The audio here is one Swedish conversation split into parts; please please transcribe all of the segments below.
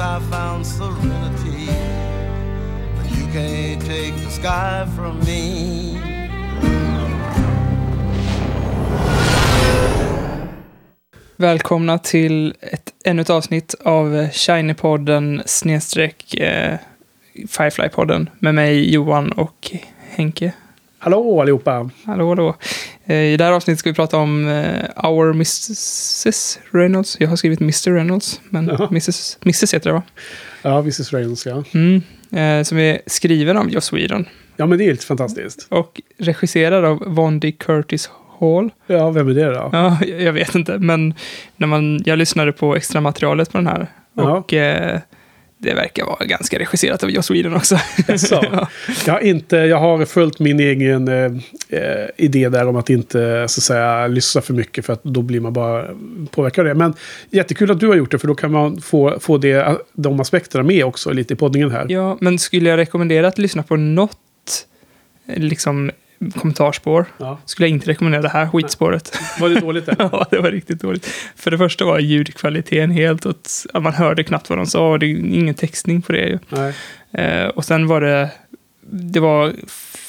I found serenity. But you can't take the sky from me. Välkomna till ett, ännu ett avsnitt av Shiny-podden snedstreck eh, Firefly-podden med mig Johan och Henke. Hallå allihopa! Hallå, hallå. Eh, I det här avsnittet ska vi prata om eh, Our Mrs Reynolds. Jag har skrivit Mr Reynolds, men Jaha. Mrs, Mrs heter det va? Ja, Mrs Reynolds ja. Mm. Eh, som är skriven av Joss Whedon Ja, men det är helt fantastiskt. och regisserad av Vondi Curtis Hall. Ja, vem är det då? Ja, jag vet inte, men när man, jag lyssnade på extra materialet på den här. Ja. Och eh, det verkar vara ganska regisserat av Joss Whedon också. Ja. Jag har, inte, jag har följt min egen eh, eh, idé där om att inte så att säga, lyssna för mycket för att då blir man bara påverkad av det. Men jättekul att du har gjort det för då kan man få, få det, de aspekterna med också lite i poddningen här. ja, men skulle jag rekommendera att lyssna på något eh, liksom, kommentarspår Ja. skulle jag inte rekommendera det här skitspåret. Var det dåligt eller? ja, det var riktigt dåligt. För det första var ljudkvaliteten helt åt, ja, man hörde knappt vad de sa och det är ingen textning på det. Eh, och sen var det, det var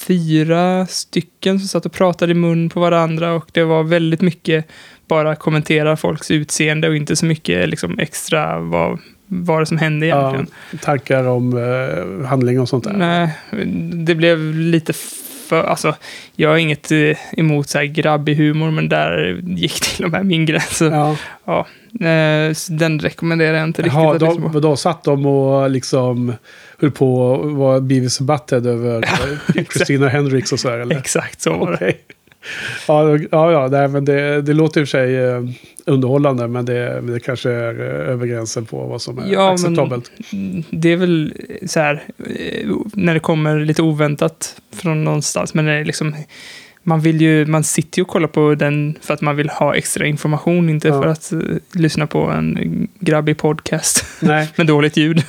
fyra stycken som satt och pratade i mun på varandra och det var väldigt mycket bara kommentera folks utseende och inte så mycket liksom extra vad vad det som hände Ja, egentligen. tankar om eh, handling och sånt där. Nej, det blev lite för, alltså jag har inget eh, emot så här grabbig humor men där gick till och med min gräns. Ja. Ja. eh, den rekommenderar jag inte riktigt Jaha, lyssna då, satt de och liksom höll på att vara Beavis och Butthead över Christina Hendricks och så här, eller? Exakt så var det. Ja, ja, ja nej, men det, det låter i och för sig eh, underhållande, men det, det kanske är eh, över gränsen på vad som är Ja, acceptabelt. det är väl så här, eh, när det kommer lite oväntat från någonstans, men det är liksom, man vill ju, man sitter ju och kollar på den för att man vill ha extra information, inte Ja. för att eh, lyssna på en grabbig podcast Nej, med dåligt ljud.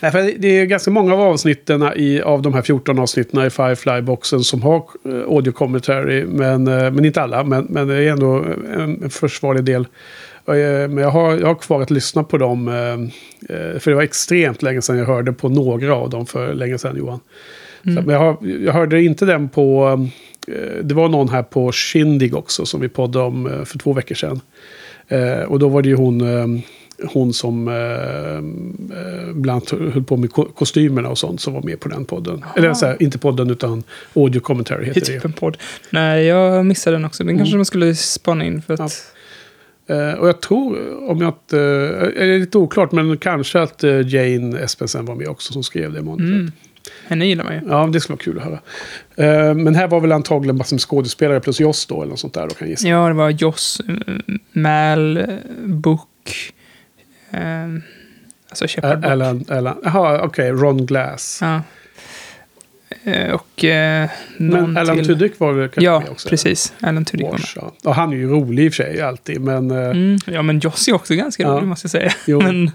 Nej, för det är ganska många av avsnitten i, av de här 14 avsnitten i Firefly-boxen som har eh, audio commentary, men, eh, men inte alla. Men, men det är ändå en, en försvarlig del. Eh, Men jag har, jag har kvar att lyssna på dem. För det var extremt länge sedan jag hörde på några av dem för länge sedan Johan. Så, Mm. men jag, har, jag hörde inte den på... Det var någon här på Shindig också som vi poddade om för två veckor sedan. Och då var det ju hon, hon som eh, eh, bland annat höll på med ko- kostymerna och sånt som var med på den podden. Eller så här, inte podden utan audio commentary är heter det. typ en podd. Nej, jag missade den också. Den kanske man skulle spana in för att... Eh, och jag tror, om jag inte... Eh, är det lite oklart, men kanske att eh, Jane Espensen var med också som skrev det manuset. Mm. Henne gillar man ju. Ja, det skulle vara kul att höra. Eh, men här var väl antagligen massor med skådespelare plus Joss då, eller något sånt där då kan jag gissa. Ja, det var Joss, eh, Mal, Book, eh, alltså Shepard. Alan, Alan, jaha, okej, Ron Glass. Ja. Eh, Och eh, någon Men Alan till. Tudyk var väl kanske Ja, också? precis. Alan Tudyk var med. Ja. Och han är ju rolig i och för sig alltid, men... eh, Mm. Ja, men Joss är också ganska Ja. rolig, måste jag säga. Jo. Men,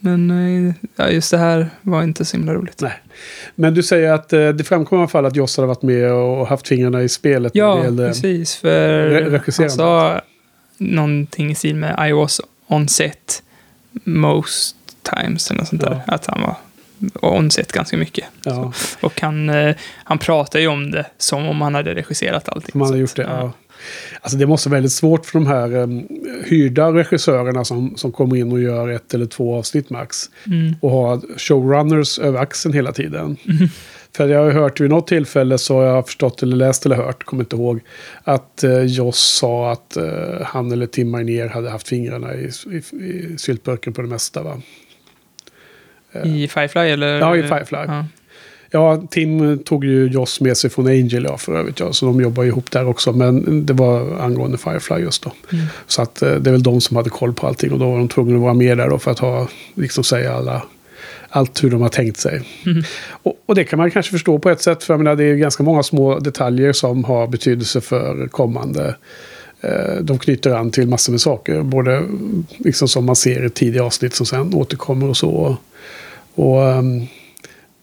men eh, ja, just det här var inte så himla roligt. Nej. Men du säger att det framkommer i alla fall att Joss hade varit med och haft fingrarna i spelet. Ja, precis. För han sa någonting i stil med I was on set most times eller något sånt där. Ja. Att han var on set ganska mycket. Ja, Och han, eh, han pratar ju om det som om han hade regisserat allting. som han hade gjort det. Ja. Alltså det måste vara väldigt svårt för de här um, hyrda regissörerna som, som kommer in och gör ett eller två avsnitt max. Mm. Och ha showrunners över axeln hela tiden. Mm. För jag har hört vid något tillfälle så har jag förstått eller läst eller hört, kommer inte ihåg, att uh, Joss sa att eh, han eller Tim Marnier hade haft fingrarna i, i, i syltburken på det mesta. Va? I Firefly eller? Ja, i Firefly. Ja. Ja, Tim tog ju Joss med sig från Angel, ja, för övrigt. Ja, så de jobbar ihop där också. Men det var angående Firefly just då. Mm. Så att eh, det är väl de som hade koll på allting. Och då var de tvungna att vara med där då för att ha, liksom säga alla, allt hur de har tänkt sig. Mm. Och, och det kan man kanske förstå på ett sätt. För jag menar, det är ganska många små detaljer som har betydelse för kommande. Eh, de knyter an till massor med saker. Både liksom som man ser i tidiga avsnitt som sen återkommer och så. Och ehm,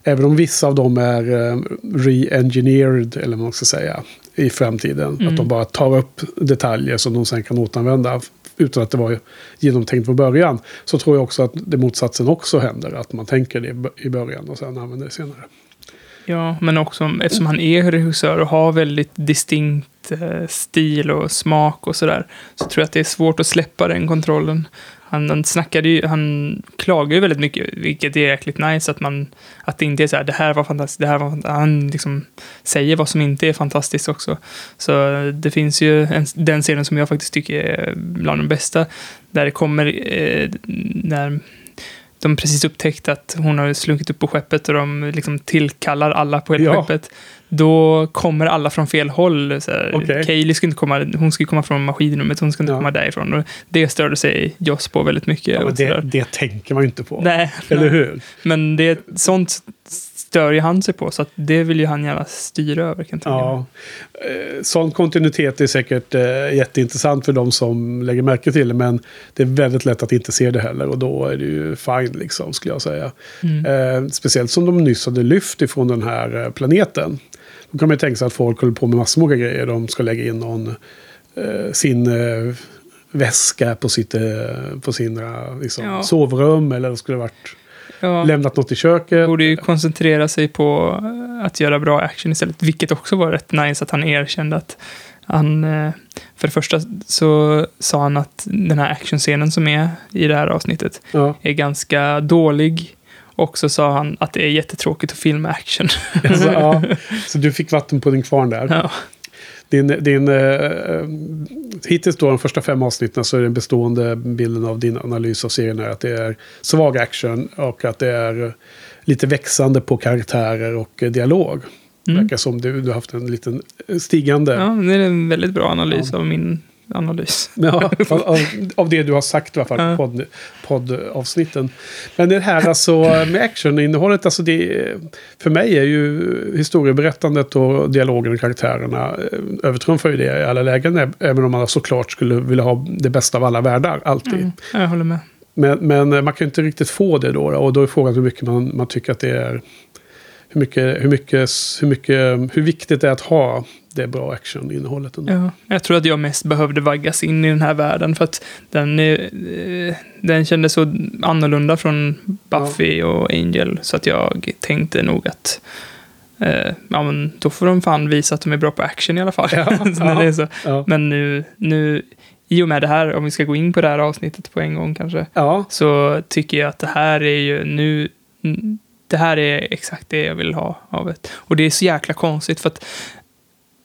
även om vissa av dem är eh, re-engineered, eller vad man ska säga, i framtiden. Mm. Att de bara tar upp detaljer som de sen kan återanvända utan att det var genomtänkt från början. Så tror jag också att det motsatsen också händer. Att man tänker det i början och sen använder det senare. Ja, men också eftersom han är regissör och har väldigt distinkt eh, stil och smak och sådär. Så tror jag att det är svårt att släppa den kontrollen. Han, han snackade ju, han klagade ju väldigt mycket, vilket är jäkligt nice, att man, att det inte är så här, det här var fantastiskt, det här var fantastiskt. Han liksom säger vad som inte är fantastiskt också. Så det finns ju en, den scenen som jag faktiskt tycker är bland de bästa, där det kommer, eh, när de precis upptäckt att hon har slunkit upp på skeppet och de liksom tillkallar alla på hela Ja. skeppet. Då kommer alla från fel håll. Så här, Okej. Kaylee skulle inte komma, hon skulle komma från maskinrummet, hon skulle inte Ja. komma därifrån. Och det störde sig Joss på väldigt mycket. Ja, det, det tänker man ju inte på. Nej, Eller nej. hur? Men det, sånt stör ju han sig på, så det vill ju han gärna styra över. Kan. Ja. Eh, Sån kontinuitet är säkert eh, jätteintressant för de som lägger märke till det. Men det är väldigt lätt att inte se det heller. Och då är det ju fine, liksom, skulle jag säga. Mm. Eh, speciellt som de nyss hade lyft ifrån den här eh, planeten. Då kan man ju tänka sig att folk håller på med massor med olika grejer. De ska lägga in någon, eh, sin eh, väska på, sitt, på sina liksom, Ja. sovrum. Eller det skulle varit Ja. lämnat något i köket. borde ju koncentrera sig på eh, att göra bra action istället. Vilket också var rätt nice att han erkände att han... eh, För det första så sa han att den här actionscenen som är i det här avsnittet Ja. är ganska dålig. Och så sa han att det är jättetråkigt att filma action. Alltså, ja. Så du fick vatten på din kvarn där. ja. Din, din, eh, hittills då de första fem avsnitten så är den bestående bilden av din analys av serien är att det är svag action och att det är lite växande på karaktärer och eh, dialog. Mm. Verkar som du, du har haft en liten stigande. ja, det är en väldigt bra analys av min analys. Ja, av, av, av det du har sagt i alla fall, Ja. podd, poddavsnitten. Men det här alltså med actioninnehållet, alltså det, för mig är ju historieberättandet och dialogen och karaktärerna eh, övertrumfar ju det i alla lägen. Även om man såklart skulle vilja ha det bästa av alla världar, alltid. Mm, jag håller med. Men, men man kan ju inte riktigt få det då. Och då är frågan hur mycket man, man tycker att det är. Hur mycket, hur mycket, hur mycket, hur viktigt det är att ha det bra actioninnehållet. ändå. Ja, jag tror att jag mest behövde vaggas in i den här världen för att den, är, eh, den kändes så annorlunda från Buffy och Angel så att jag tänkte nog att eh, ja, men då får de fan visa att de är bra på action i alla fall. Ja, när ja. det är så. Ja. Men nu, nu, i och med det här, om vi ska gå in på det här avsnittet på en gång kanske, Ja, så tycker jag att det här är ju nu, det här är exakt det jag vill ha av ett. Och det är så jäkla konstigt för att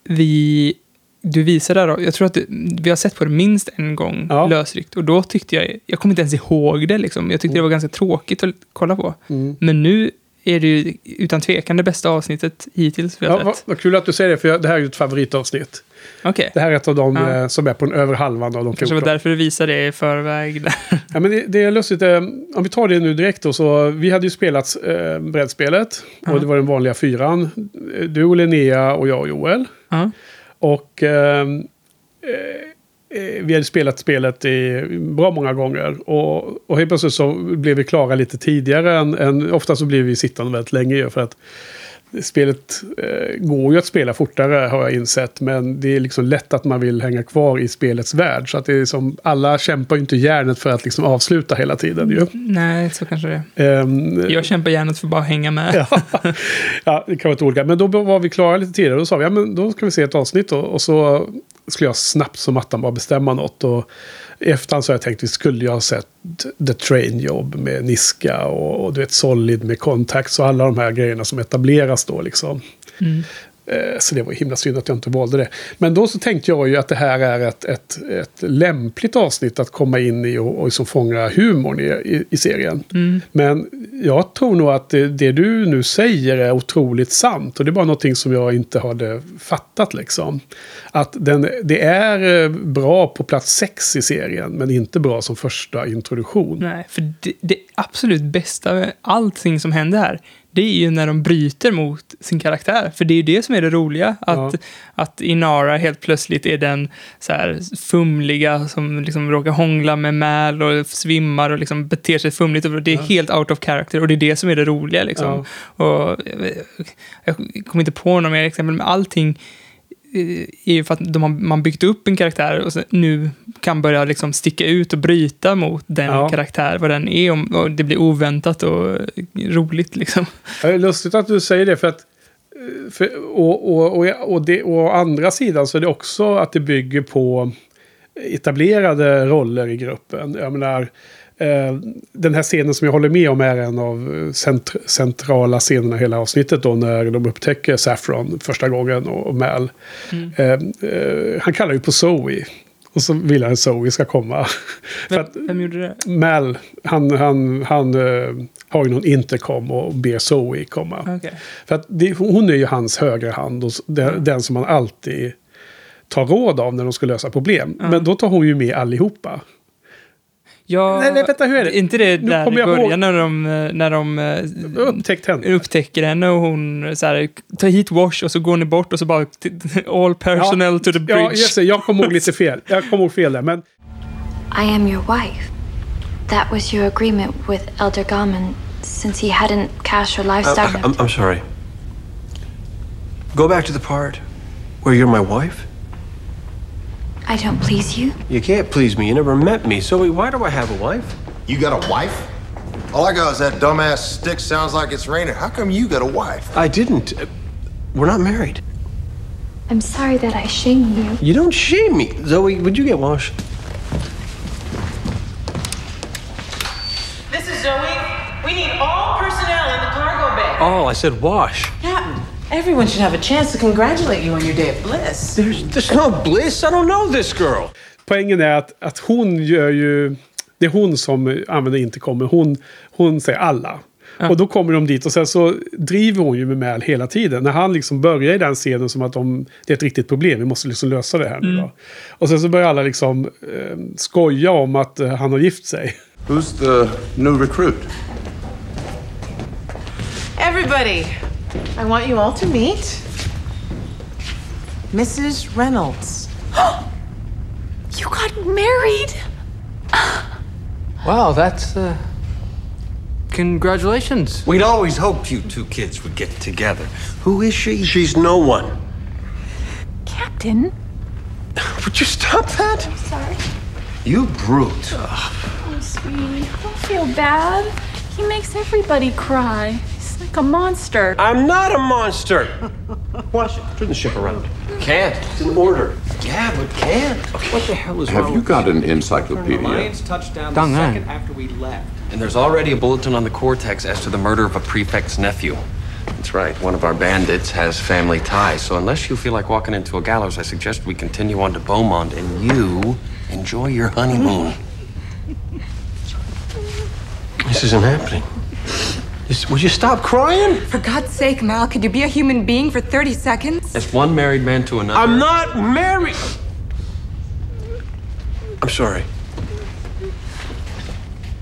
vi, du visade där, jag tror att det, vi har sett på det minst en gång Ja. lösryckt. Och då tyckte jag, jag kommer inte ens ihåg det liksom. Jag tyckte det var ganska tråkigt att kolla på. mm. Men nu är det ju utan tvekan det bästa avsnittet hittills vi har ja vad, sett. vad kul att du säger det, för jag, det här är ju ett favoritavsnitt. Okej. Det här är ett av de Ja. eh, som är på den över halvan av de Kanske var 14. därför du visade det i förväg. Ja, men det, det är lustigt. Eh, om vi tar det nu direkt då. Så vi hade ju spelat eh, brädspelet. Ja. Och det var den vanliga fyran. Du och Linnea och jag och Joel. ja. Och eh, eh, vi hade spelat spelet i bra många gånger. Och, och helt plötsligt så blev vi klara lite tidigare än, än ofta så blir vi sittande väldigt länge för att Spelet eh, går ju att spela fortare har jag insett. Men det är liksom lätt att man vill hänga kvar i spelets värld. Så att det är som, alla kämpar ju inte järnet för att liksom avsluta hela tiden ju. Nej, så kanske det är. Ehm, Jag kämpar gärna för att bara hänga med. Ja. ja, det kan vara lite olika. Men då var vi klara lite tidigare. Då sa vi, ja men då ska vi se ett avsnitt då. Och så skulle jag snabbt som attan bara bestämma något. Och i efterhand så har jag tänkt, vi skulle jag ha sett The Train Job med Niska och, och du vet Solid med Contacts och alla de här grejerna som etableras då liksom. Mm. Eh, så det var himla synd att jag inte valde det. Men då så tänkte jag ju att det här är ett, ett, ett lämpligt avsnitt att komma in i och, och liksom fånga humorn i, i, i serien. Men jag tror nog att det, det du nu säger är otroligt sant. Och det är bara någonting som jag inte hade fattat liksom. Att den, det är eh, bra på plats sex i serien, men inte bra som första introduktion. Nej, för det, det absolut bästa med allting som händer här, det är ju när de bryter mot sin karaktär. För det är ju det som är det roliga. Att, Ja. att Inara helt plötsligt är den så här fumliga som liksom råkar hångla med Mal och svimmar och liksom beter sig fumligt. Och det är helt out of character och det är det som är det roliga. Liksom. Och, eh, jag kommer inte på några mer exempel, men allting är ju för att de har, man byggt upp en karaktär och så nu kan börja liksom sticka ut och bryta mot den Ja. karaktär, vad den är, om- och det blir oväntat och roligt liksom. Det är lustigt att du säger det för att eh, för, och, och, och, och, det, och å andra sidan så är det också att det bygger på etablerade roller i gruppen. Jag menar, eh, den här scenen som jag håller med om är en av eh, cent, centrala scenerna i hela avsnittet då när de upptäcker Saffron första gången och, Mal. Eh, eh, han kallar ju på Zoe. Och så vill han att Zoe ska komma. För Vem, att, vem gjorde det? Mal, han, han, han eh, har ju någon intercom och ber Zoe komma. Okej. För att det, hon är ju hans högra hand och den, den som man alltid tar råd av när de ska lösa problem. Men då tar hon ju med allihopa. Ja, Nej, nej, vänta, hur är det? inte det Nu där i kommer jag början ihåg- när de, när de eh, Upptäckt henne. upptäcker henne och hon så här, tar hit Wash och så går ni bort och så bara all personnel to the bridge. Ja, just det, jag kommer ihåg lite fel. Jag kommer ihåg fel där. Men I am your wife. That was your agreement with Elder Gammon since he hadn't cashed your I, livestock. Uh, I'm, I'm sorry. Go back to the part where you're my wife. I don't please you. You can't please me. You never met me. So why do I have a wife? You got a wife? All I got is that dumbass stick sounds like it's raining. How come you got a wife? I didn't. Uh, We're not married. I'm sorry that I shamed you. You don't shame me. Zoe, would you get washed? This is Zoe. We need all personnel in the cargo bay. Oh, I said wash. Everyone should have a chance to congratulate you on your day of bliss. There's, there's no bliss. I don't know this girl. poängen är att, att hon gör ju... Det är hon som använder intercomen. Hon, hon säger alla. Och då kommer de dit och sen så driver hon ju med Mal hela tiden. När han liksom börjar i den scenen som att de, det är ett riktigt problem, vi måste liksom lösa det här nu då. Och sen så börjar alla liksom eh, skoja om att eh, han har gift sig. Who's the new recruit? Everybody, I want you all to meet Mrs. Reynolds. You got married? Wow, that's uh congratulations. We'd always hoped you two kids would get together. Who is she? She's no one. Captain. Would you stop that? I'm sorry. You brute. Oh, sweetie, don't feel bad. He makes everybody cry. He's like a monster. I'm not a monster. Watch it. Turn the ship around. Can't. It's an order. Yeah, but can't. What the hell is Have wrong you with got an The encyclopedia? Alliance touched down the second after we left. And there's already a bulletin on the Cortex as to the murder of a prefect's nephew. That's right. One of our bandits has family ties. So unless you feel like walking into a gallows, I suggest we continue on to Beaumont and you enjoy your honeymoon. this isn't happening. Just- would you stop crying? For God's sake, Mal, could you be a human being for 30 seconds? As one married man to another. I'm not married. I'm sorry.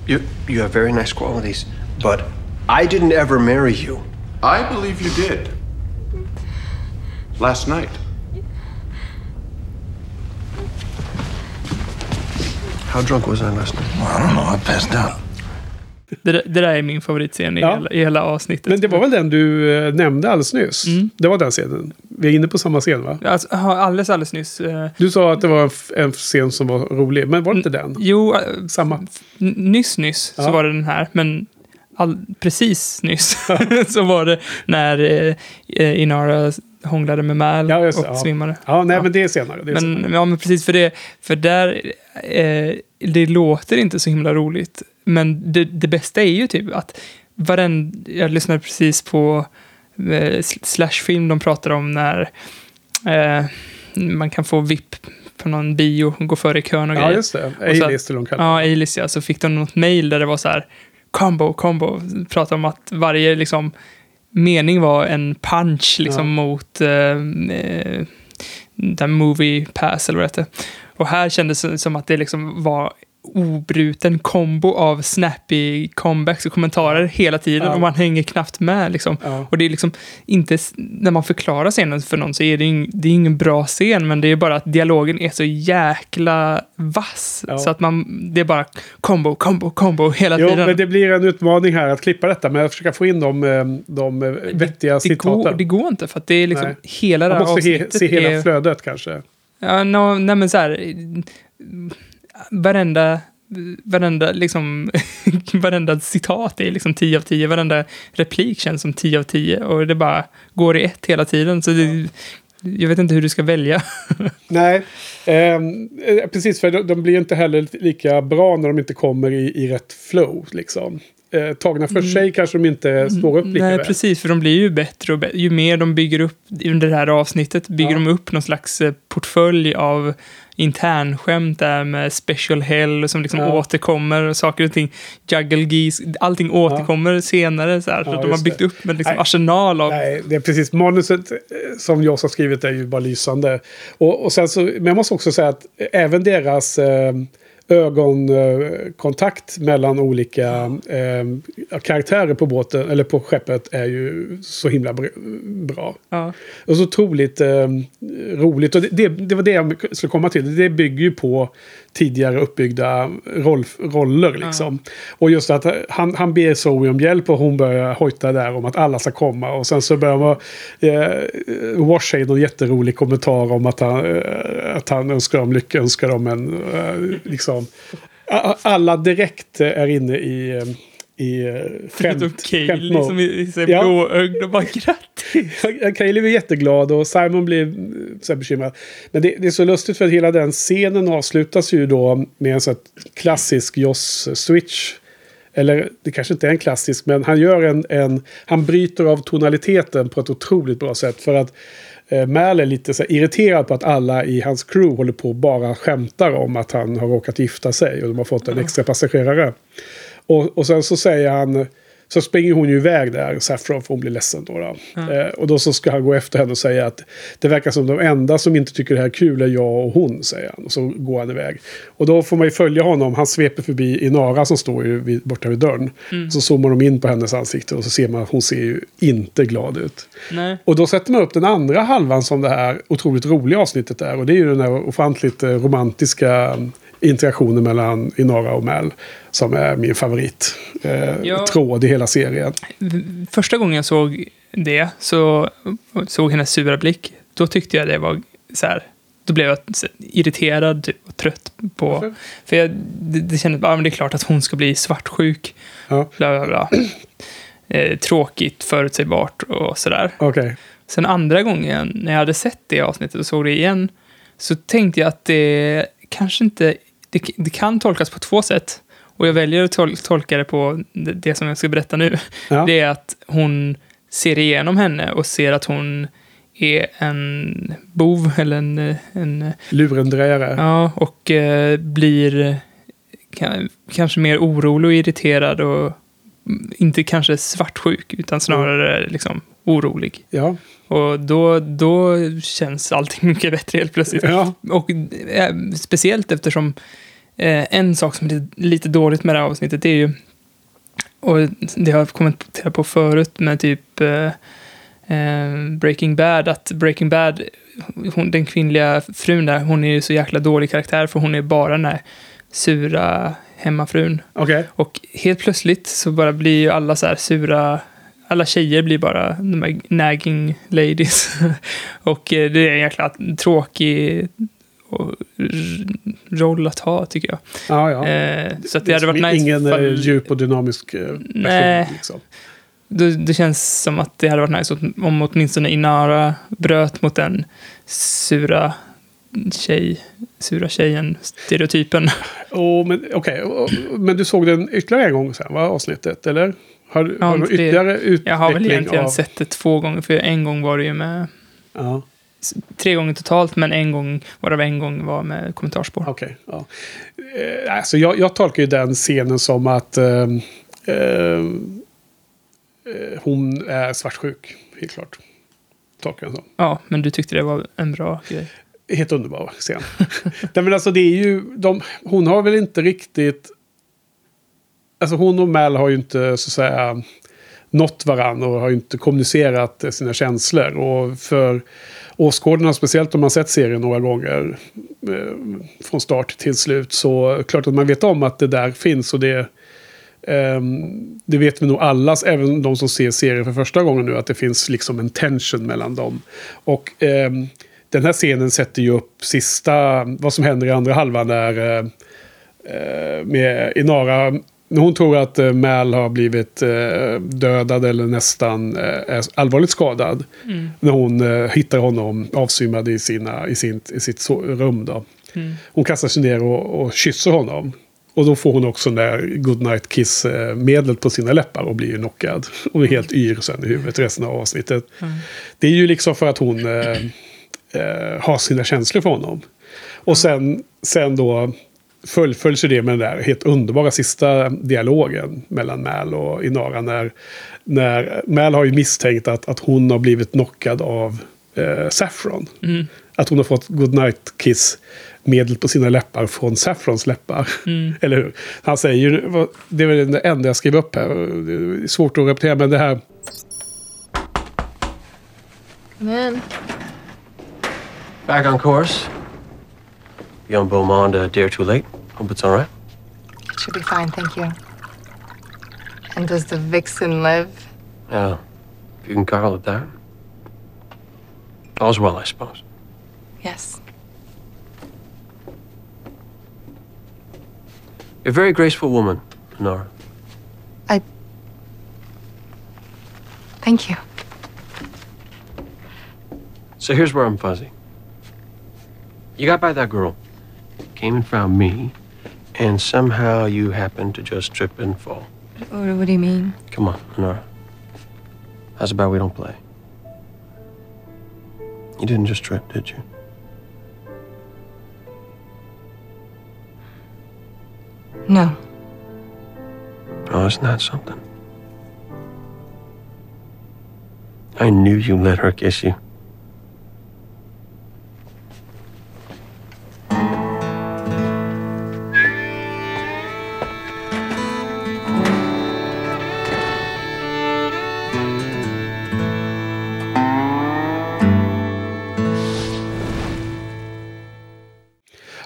You you have very nice qualities, but I didn't ever marry you. I believe you did. Last night. How drunk was I last night? Well, I don't know. I passed out. Det, där- det där är min favoritscen i, Ja. hela, i hela avsnittet. Men det var väl den du eh, nämnde alldeles nyss? Det var den scenen. Vi är inne på samma scen va? Alltså, alldeles, alldeles nyss. eh, Du sa att det var en, en scen som var rolig, men var det inte den? Jo, eh, Samma. nyss, nyss så Ja. var det den här, men all, precis nyss så var det när eh, Inara hånglade med Mal Ja, och ja. svimmade. Ja, nej men det är senare. Det är senare. Men, ja, men precis för det, för där, eh, det låter inte så himla roligt. Men det, det bästa är ju typ att varenda, jag lyssnade precis på eh, sl- slashfilm de pratar om när eh, man kan få VIP på någon bio gå före i kön och Ja, grejer. just det. A-list eller Ja, A-list ja. Så fick de något mail där det var så här, combo, combo. Pratade om att varje liksom mening var en punch liksom Ja. mot eh, eh, den movie pass eller vad det hette. Och här kändes det som att det liksom var obruten kombo av snappy comebacks och kommentarer hela tiden Ja. och man hänger knappt med liksom. Ja. Och det är liksom inte, när man förklarar scenen för någon så är det, ing, det är ingen bra scen, men det är bara att dialogen är så jäkla vass. Ja. Så att man, det är bara combo, combo, combo hela Jo, tiden. men det blir en utmaning här att klippa detta, men att försöka få in de, eh, de eh, vettiga det, går, citaten. det går inte, för att det är liksom Nej. hela det Man här måste he, avsnittet se hela är, flödet kanske. Ja, no, nej men så här. Varenda, varenda, liksom, varenda citat är liksom 10 av 10. Varenda replik känns som 10 av 10. Och det bara går i ett hela tiden. Så det, jag vet inte hur du ska välja. Nej, ehm, eh, precis för de, de blir inte heller lika bra när de inte kommer i, i rätt flow. Liksom. Eh, tagna för sig kanske de inte står upp lika Mm. Nej, väl. precis. För de blir ju bättre och bättre. Ju mer de bygger upp under det här avsnittet, bygger Ja. de upp någon slags eh, portfölj av internskämt där med special hell som liksom Ja. återkommer och saker och ting. Juggle geese, allting återkommer senare så här. Så Ja, att de har byggt det. upp en liksom Nej. arsenal av... Nej, det är precis. Manuset eh, som jag har skrivit är ju bara lysande. Och, och sen så, men jag måste också säga att även deras eh, ögonkontakt mellan olika eh, karaktärer på båten, eller på skeppet, är ju så himla br- bra. Ja. Och så otroligt eh, roligt. Och det, det, det var det jag skulle komma till. Det bygger ju på tidigare uppbyggda roll, roller. Liksom. Och just att han, han ber Zoe om hjälp och hon börjar hojta där om att alla ska komma. Och sen så börjar man... Eh, Wash säger någon jätterolig kommentar om att han, eh, att han önskar dem lycka, önskar dem en... Eh, liksom, alla direkt är inne i... eh, i eh, skämt, Helt okej, skämtmode. liksom i, i så här Ja. blåögd och bara grattis. Kaeli blir jätteglad och Simon blir mm, så här bekymrad. Men det, det är så lustigt för att hela den scenen avslutas ju då med en sån klassisk Joss-switch. Eller det kanske inte är en klassisk, men han gör en, en... Han bryter av tonaliteten på ett otroligt bra sätt. För att eh, Mal är lite så irriterad på att alla i hans crew håller på och bara skämtar om att han har råkat gifta sig och de har fått en extra passagerare. Och, och sen så säger han... Så springer hon ju iväg där, Saffron, för hon blir ledsen då. då. Eh, och då så ska han gå efter henne och säga att det verkar som de enda som inte tycker det här är kul är jag och hon, säger han. Och så går han iväg. Och då får man ju följa honom. Han sveper förbi Inara som står ju vid, borta vid dörren. Så zoomar de in på hennes ansikte och så ser man att hon ser ju inte glad ut. Nej. Och då sätter man upp den andra halvan som det här otroligt roliga avsnittet är. Och det är ju den här ofantligt eh, romantiska mm, interaktionen mellan Inara och Mal. Som är min favorit eh, Ja. tråd i hela serien. Första gången jag såg det, så såg hennes sura blick, då tyckte jag det var så här, då blev jag irriterad och trött på, Varför? för jag, det, det kändes bara, men det är klart att hon ska bli svartsjuk, Ja, bla bla bla. Eh, tråkigt, förutsägbart och sådär. okej. Sen andra gången när jag hade sett det avsnittet och såg det igen, så tänkte jag att det kanske inte, det, det kan tolkas på två sätt. Och jag väljer att tol tolka det på det, det som jag ska berätta nu. Ja. Det är att hon ser igenom henne och ser att hon är en bov eller en... en Lurendrejare. ja, och eh, blir ka- kanske mer orolig och irriterad och mm, inte kanske svartsjuk utan snarare liksom orolig. Ja. Och då, då känns allting mycket bättre helt plötsligt. Ja. Och eh, speciellt eftersom eh, en sak som är lite dåligt med det här avsnittet är ju, och det har jag kommenterat på förut med typ eh, Breaking Bad, att Breaking Bad, hon, den kvinnliga frun där, hon är ju så jäkla dålig karaktär för hon är bara den här sura hemmafrun. Okej. Och helt plötsligt så bara blir ju alla så här sura, alla tjejer blir bara de här nagging ladies. och eh, det är en jäkla tråkig roll att ha tycker jag. Ja, ja. Eh, så att det, är hade varit nice. Ingen eh, djup och dynamisk eh, person. Nej. Liksom. det, det känns som att det hade varit nice om åtminstone Inara bröt mot den sura tjej, sura tjejen-stereotypen. Oh, men. Och- Men du såg den ytterligare en gång sen, va? Avsnittet, eller? Har, du- har det. ytterligare utveckling Jag har väl egentligen av... sett det två gånger, för en gång var det ju med Ja, tre gånger totalt, men en gång, varav en gång var med kommentarspår. okej. ja. Eh, alltså jag, jag tolkar ju den scenen som att ehm, ehm, eh, hon är svartsjuk, helt klart. Tolkar jag som. Ja, men du tyckte det var en bra grej. Helt underbar scen. Nej, men alltså det är ju, de, hon har väl inte riktigt... Alltså hon och Mal har ju inte så att säga nått varandra och har ju inte kommunicerat sina känslor. Och för åskådarna, speciellt om man sett serien några gånger eh, från start till slut, så klart att man vet om att det där finns och det Um, det vet vi nog alla, även de som ser serien för första gången nu, att det finns liksom en tension mellan dem. Och um, den här scenen sätter ju upp sista, vad som händer i andra halvan där uh, eh, eh, med Inara, hon tror att eh, Mal har blivit eh, dödad eller nästan eh, allvarligt skadad. När hon hittar honom avsvimmad i, sina, i, sin, i sitt rum. Då. Hon kastar sig ner och, och kysser honom. Och då får hon också där Goodnight Kiss-medlet på sina läppar och blir knockad. Och är helt yr sen i huvudet resten av avsnittet. Det är ju liksom för att hon eh, har sina känslor för honom. Och sen, sen då fullföljs ju det med den där helt underbara sista dialogen mellan Mal och Inara. När, när Mal har ju misstänkt att, att hon har blivit knockad av eh, Saffron. Att hon har fått Goodnight Kiss medel på sina läppar från Saffrons läppar. Eller hur? Han säger ju, det är väl det enda jag skrev upp här. Det är svårt att repetera, men det här... Come in. Back on course. Beyond Beaumont, a day or two late. Hope it's all right. It should be fine, thank you. And does the vixen live? Yeah, if you can call it that. All's well, I suppose. Yes. You're a very graceful woman, Nora. I Thank you. So here's where I'm fuzzy. You got by that girl, came and found me, and somehow you happened to just trip and fall. What, what do you mean? Come on, Nora. How's about we don't play? You didn't just trip, did you? No. Oh, isn't that something? I knew you let her kiss you.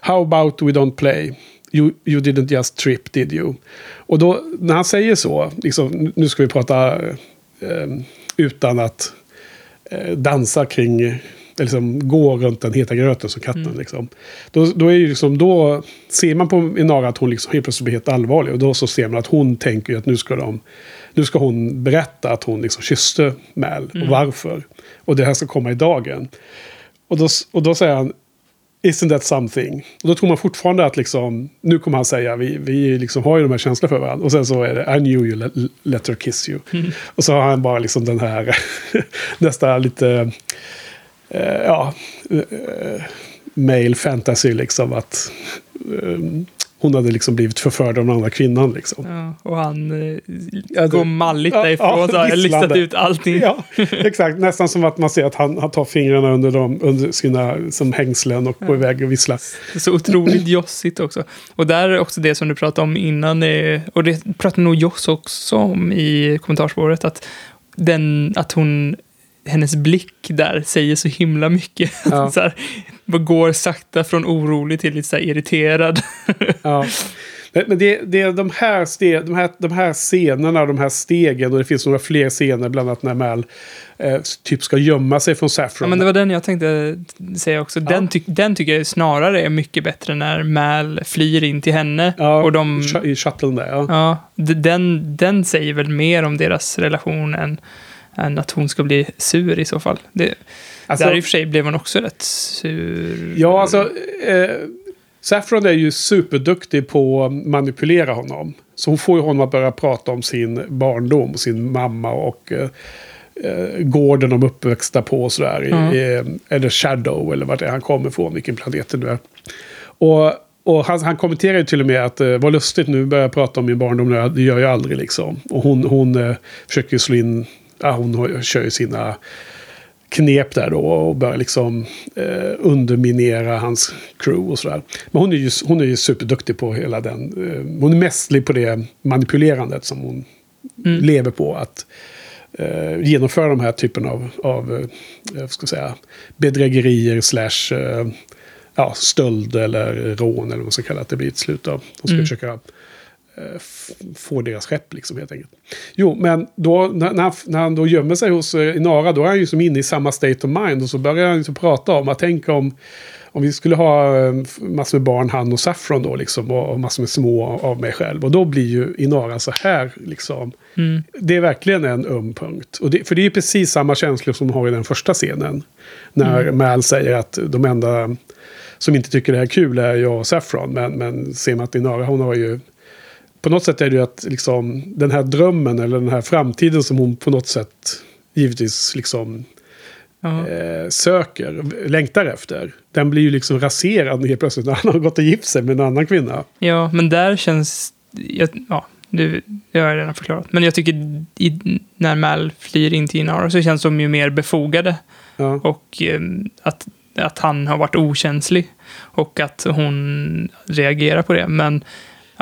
How about we don't play? You, you didn't just trip, did you? Och då, när han säger så, liksom, nu ska vi prata eh, utan att eh, dansa kring, eller liksom gå runt den heta gröten som katten. Liksom. Då, då, är ju liksom, då ser man på Inara att hon liksom helt plötsligt blir helt allvarlig. Och då så ser man att hon tänker att nu ska, de, nu ska hon berätta att hon liksom kysste Mal och varför. Och det här ska komma i dagen. Och då, och då säger han, Isn't that something? Och då tror man fortfarande att liksom, nu kommer han säga, vi, vi liksom har ju de här känslorna för varandra. Och sen så är det, I knew you let, let her kiss you. Och så har han bara liksom den här, nästan lite, eh, ja, eh, male fantasy liksom att eh, hon hade liksom blivit förförd av den andra kvinnan liksom. Ja, och han eh, Ja, går malligt Ja, därifrån. ja, har listat ut allting. Ja, exakt. Nästan som att man ser att han, han tar fingrarna under, dem, under sina som hängslen och går iväg och visslar. Så otroligt jossigt också. Och där är också det som du pratade om innan, eh, och det pratar nog Joss också om i kommentarsspåret, att, den, att hon, hennes blick där säger så himla mycket. Ja. så här, vad går sakta från orolig till lite så irriterad. Ja. Men det, det är de här, ste, de, här, de här scenerna, de här stegen och det finns några fler scener, bland annat när Mal eh, typ ska gömma sig från Saffron. Ja, men det var den jag tänkte säga också. Den, ty den tycker jag snarare är mycket bättre när Mal flyr in till henne. ja, och de, i sh- I shuttlen där, ja. ja, den, den säger väl mer om deras relation än, än att hon ska bli sur i så fall. Det, Alltså- där i och för sig blev hon också rätt sur. Ja, alltså... Eh, Saffron är ju superduktig på att manipulera honom. Så hon får ju honom att börja prata om sin barndom, sin mamma och eh, eh, gården de uppväxta på och sådär. Mm. i- eller Shadow eller vart det är han kommer ifrån, vilken planet det nu är. Och, och han, han kommenterar ju till och med att eh, vad lustigt nu börjar jag prata om min barndom, det gör jag aldrig liksom. Och hon, hon eh, försöker ju slå in, ja, hon kör ju sina knep där då och börjar liksom eh, underminera hans crew och sådär. Men hon är, ju, hon är ju superduktig på hela den. Eh, hon är mästerlig på det manipulerandet som hon lever på. Att eh, genomföra de här typen av, av eh, ska säga, bedrägerier slash eh, ja, stöld eller rån eller vad man ska kalla det. Det blir ett slut av. De ska Mm. försöka få deras skepp liksom helt enkelt. Jo, men då, när, han, när han då gömmer sig hos eh, Inara, då är han ju som inne i samma state of mind. Och så börjar han liksom prata om att tänka om, om vi skulle ha eh, massor med barn, han och Saffron då liksom, och, massor med små av mig själv. Och då blir ju Inara så här liksom. Mm. Det är verkligen en öm punkt. Och det, för det är ju precis samma känslor som har i den första scenen. När Mm. Mal säger att de enda som inte tycker det här är kul är jag och Saffron. Men, men ser man att Inara, hon har ju... På något sätt är det ju att liksom, den här drömmen eller den här framtiden som hon på något sätt givetvis liksom eh, söker, längtar efter. Den blir ju liksom raserad helt plötsligt när han har gått och gift sig med en annan kvinna. Ja, men där känns... Jag, ja, det, det har jag redan förklarat. Men jag tycker i, när Mal flyr in till Inara så känns de ju mer befogade. Ja. Och eh, att, att han har varit okänslig. Och att hon reagerar på det. Men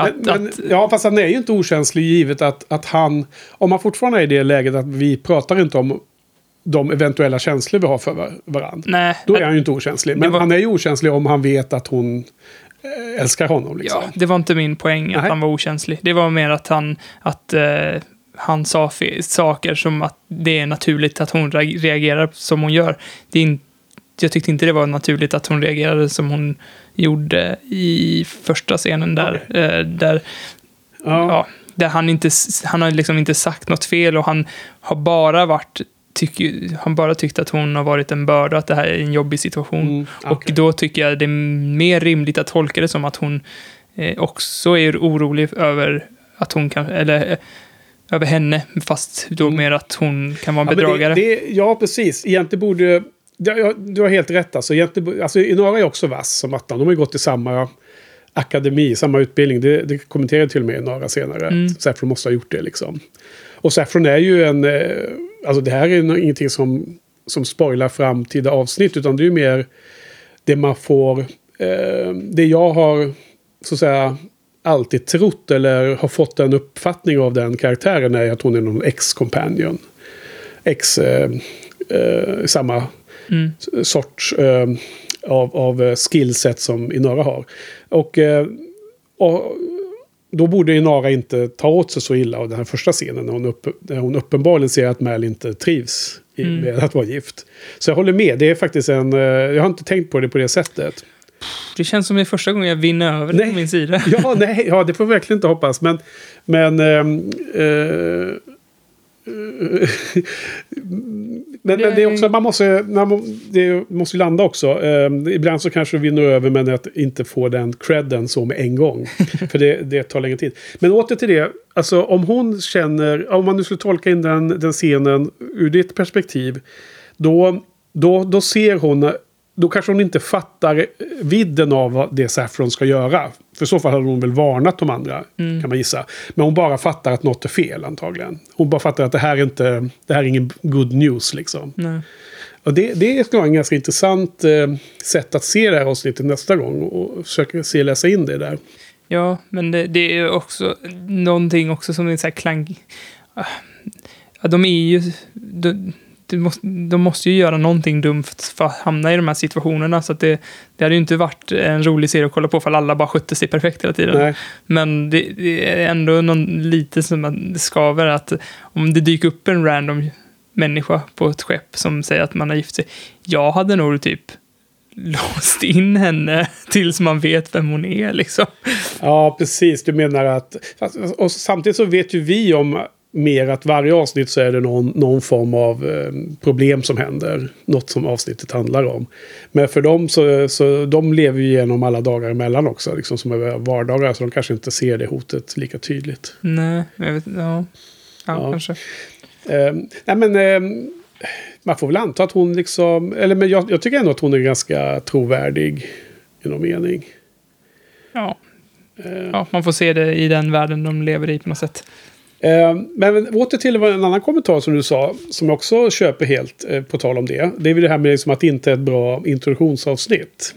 att... Men, men, att ja, fast han är ju inte okänslig givet att, att han... Om han fortfarande är i det läget att vi pratar inte om de eventuella känslor vi har för var- varandra. nej, Då är han ju inte okänslig. Men var- han är ju okänslig om han vet att hon eh, älskar honom. Liksom. Ja, det var inte min poäng att Nej. han var okänslig. Det var mer att han, att, eh, han sa saker som att det är naturligt att hon re- reagerar som hon gör. Det är in, jag tyckte inte det var naturligt att hon reagerade som hon gjorde i första scenen där. Eh, där Ja. ja, där han, inte, han har liksom inte sagt något fel och han har bara varit tycker, han bara tyckt att hon har varit en börda, att det här är en jobbig situation. Mm, Och okej. då tycker jag det är mer rimligt att tolka det som att hon eh, också är orolig över att hon kan, eller eh, över henne, fast då mer att hon kan vara en Mm. Ja, bedragare. Det, det, ja, precis. Egentligen borde... Du har helt rätt. Alltså, alltså, Inara är också vass som attan. De har ju gått i samma akademi, samma utbildning. Det, det kommenterade till och med Inara senare. Mm. Saffron måste ha gjort det liksom. Och Saffron är ju en... Eh, alltså det här är ingenting som, som spoilar framtida avsnitt. Utan det är ju mer det man får... Eh, det jag har, så att säga, alltid trott eller har fått en uppfattning av den karaktären är att hon är någon ex-companion. Ex... Eh, eh, samma Mm. sorts eh, av, av eh, skillset som Inara har. Och, eh, och då borde Inara inte ta åt sig så illa av den här första scenen när hon, upp, när hon uppenbarligen ser att Mal inte trivs i, Mm. med att vara gift. Så jag håller med, det är faktiskt en... eh, Jag har inte tänkt på det på det sättet. Det känns som det är första gången jag vinner över det på min sida. Ja, nej, ja, det får vi verkligen inte hoppas. Men, men ehm, eh, men, men det är också, man måste, man det måste ju landa också. Ehm, ibland så kanske vi vinner över men att inte få den credden så med en gång. För det, det tar längre tid. Men åter till det. Alltså om hon känner, om man nu skulle tolka in den, den scenen ur ditt perspektiv. Då, då, då ser hon, då kanske hon inte fattar vidden av vad det Saffron ska göra. För i så fall hade hon väl varnat de andra, Mm. kan man gissa. Men hon bara fattar att något är fel antagligen. Hon bara fattar att det här är inte, det här är ingen good news liksom. Nej. Och det, det är nog en ganska intressant eh, sätt att se det här avsnittet nästa gång. Och försöka se läsa in det där. Ja, men det, det är också någonting också som är så här klang... Ah, Ja, de är ju... De, måste, de måste ju göra någonting dumt för att hamna i de här situationerna. Så att det, det hade ju inte varit en rolig serie att kolla på för alla bara skötte sig perfekt hela tiden. Nej. Men det, det är ändå någon, lite som att det skaver att om det dyker upp en random människa på ett skepp som säger att man har gift sig. Jag hade nog typ låst in henne tills man vet vem hon är liksom. Ja, precis. Du menar att... Och samtidigt så vet ju vi om mer att varje avsnitt så är det någon, någon form av eh, problem som händer. Något som avsnittet handlar om. Men för dem så, så de lever ju igenom alla dagar emellan också. Liksom som är vardagar. Så de kanske inte ser det hotet lika tydligt. Nej, jag vet ja. Ja, Ja. kanske. Eh, nej men eh, man får väl anta att hon liksom... Eller men jag, jag tycker ändå att hon är ganska trovärdig i någon mening. Ja. Eh, ja, man får se det i den världen de lever i på något sätt. Eh, men åter till en annan kommentar som du sa, som jag också köper helt eh, på tal om det. Det är väl det här med liksom att det inte är ett bra introduktionsavsnitt.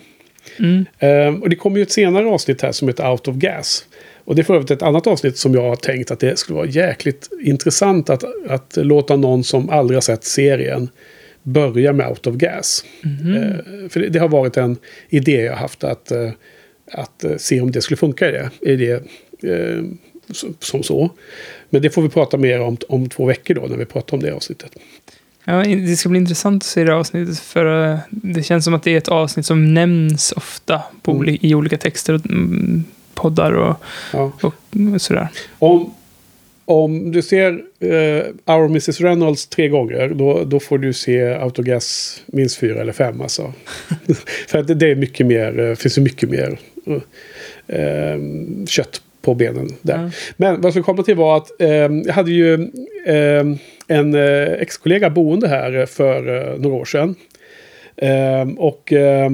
Mm. Eh, och det kommer ju ett senare avsnitt här som heter Out of Gas. Och det är för övrigt ett annat avsnitt som jag har tänkt att det skulle vara jäkligt intressant att, att låta någon som aldrig har sett serien börja med Out of Gas. Eh, för det, det har varit en idé jag haft att, att se om det skulle funka i det. I det som så. Men det får vi prata mer om om två veckor då när vi pratar om det avsnittet. Ja, det ska bli intressant att se det avsnittet. För eh, det känns som att det är ett avsnitt som nämns ofta på Mm. i olika texter och mm, poddar och, Ja. och sådär. Om, om du ser eh, Our Mrs Reynolds tre gånger då, då får du se Autogas minst fyra eller fem. Alltså. För att det, det är mycket mer, eh, finns mycket mer eh, kött på benen där. Ja. Men vad jag skulle komma till var att eh, jag hade ju eh, en eh, ex-kollega boende här för eh, några år sedan. Eh, och eh,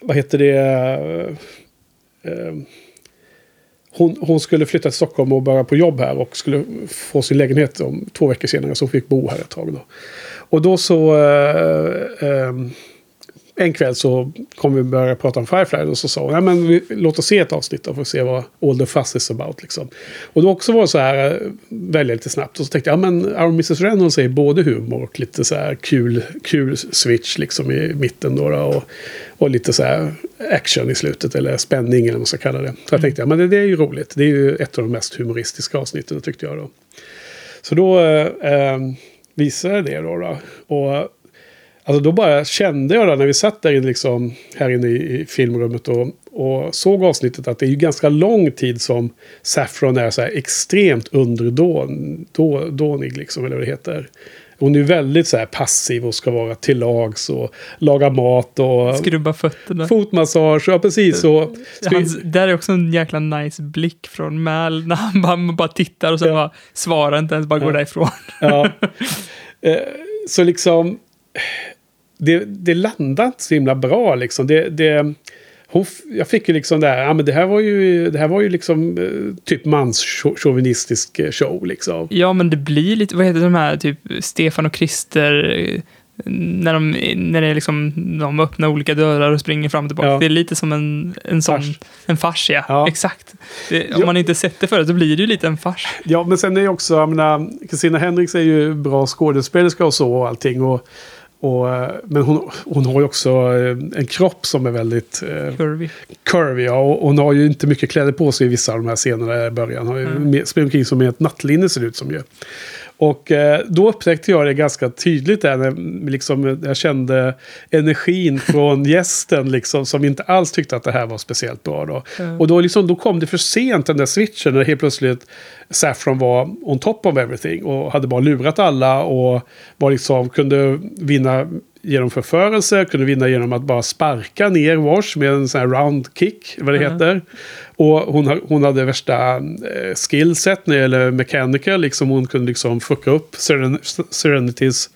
vad heter det? Eh, hon, hon skulle flytta till Stockholm och börja på jobb här och skulle få sin lägenhet om två veckor senare. Så hon fick bo här ett tag då. Och då så... En kväll så kom vi börja prata om Firefly och så sa hon, ja, men vi, låt oss se ett avsnitt då för att se vad All the Fuss is about. Liksom. Och då också var det så här, eh, välja lite snabbt. Och så tänkte jag, ja men Our Mrs Reynolds är både humor och lite så här kul, kul switch liksom i mitten då. då och, och lite så här action i slutet eller spänning eller vad man ska kalla det. Så jag tänkte, ja men det, det är ju roligt. Det är ju ett av de mest humoristiska avsnitten tyckte jag då. Så då eh, eh visade jag det då. då. Och Alltså då bara kände jag då när vi satt där inne liksom, här inne i, i filmrummet och, och såg avsnittet att det är ju ganska lång tid som Saffron är så här extremt underdånig, liksom, eller vad det heter. Hon är ju väldigt så här passiv och ska vara till lags och laga mat och Skrubba fötterna. fotmassage. Ja, precis. Och, Hans, där är också en jäkla nice blick från Mal när han bara, bara tittar och sen bara svarar inte ens, bara går därifrån. Ja. Eh, så liksom, det, det landade inte så himla bra liksom. Det, det, hon, jag fick ju liksom det här, ja men det här var ju, det här var ju liksom eh, typ manschauvinistisk eh, show liksom. Ja, men det blir lite, vad heter de här, typ Stefan och Christer, eh, när de, när det är liksom, de öppnar olika dörar och springer fram och tillbaka. Ja. Det är lite som en, en sån, Fars. en fars ja. Ja. Exakt. Det, om Ja. man inte sett det förut så blir det ju lite en fars. Ja, men sen är ju också, jag menar, Christina Hendricks är ju bra skådespelerska och så och allting. Och, och, eh, men hon, hon har ju också eh, en kropp som är väldigt eh, Curvy. curvy. Ja, och hon har ju inte mycket kläder på sig i vissa av de här scenerna i början. Hon har ju Mm. med- springer omkring som ett nattlinne ser det ut som ju. Och eh, då upptäckte jag det ganska tydligt där när liksom, jag kände energin från gästen liksom, som inte alls tyckte att det här var speciellt bra. Då. Mm. Och då, liksom, då kom det för sent den där switchen när helt plötsligt Saffron var on top of everything och hade bara lurat alla och var liksom, kunde vinna genom förförelse, kunde vinna genom att bara sparka ner Wash med en sån här round kick, vad det Mm. heter. Och hon, hon hade värsta eh, skillset när det gäller mechanical, liksom hon kunde liksom fucka upp Seren Serenities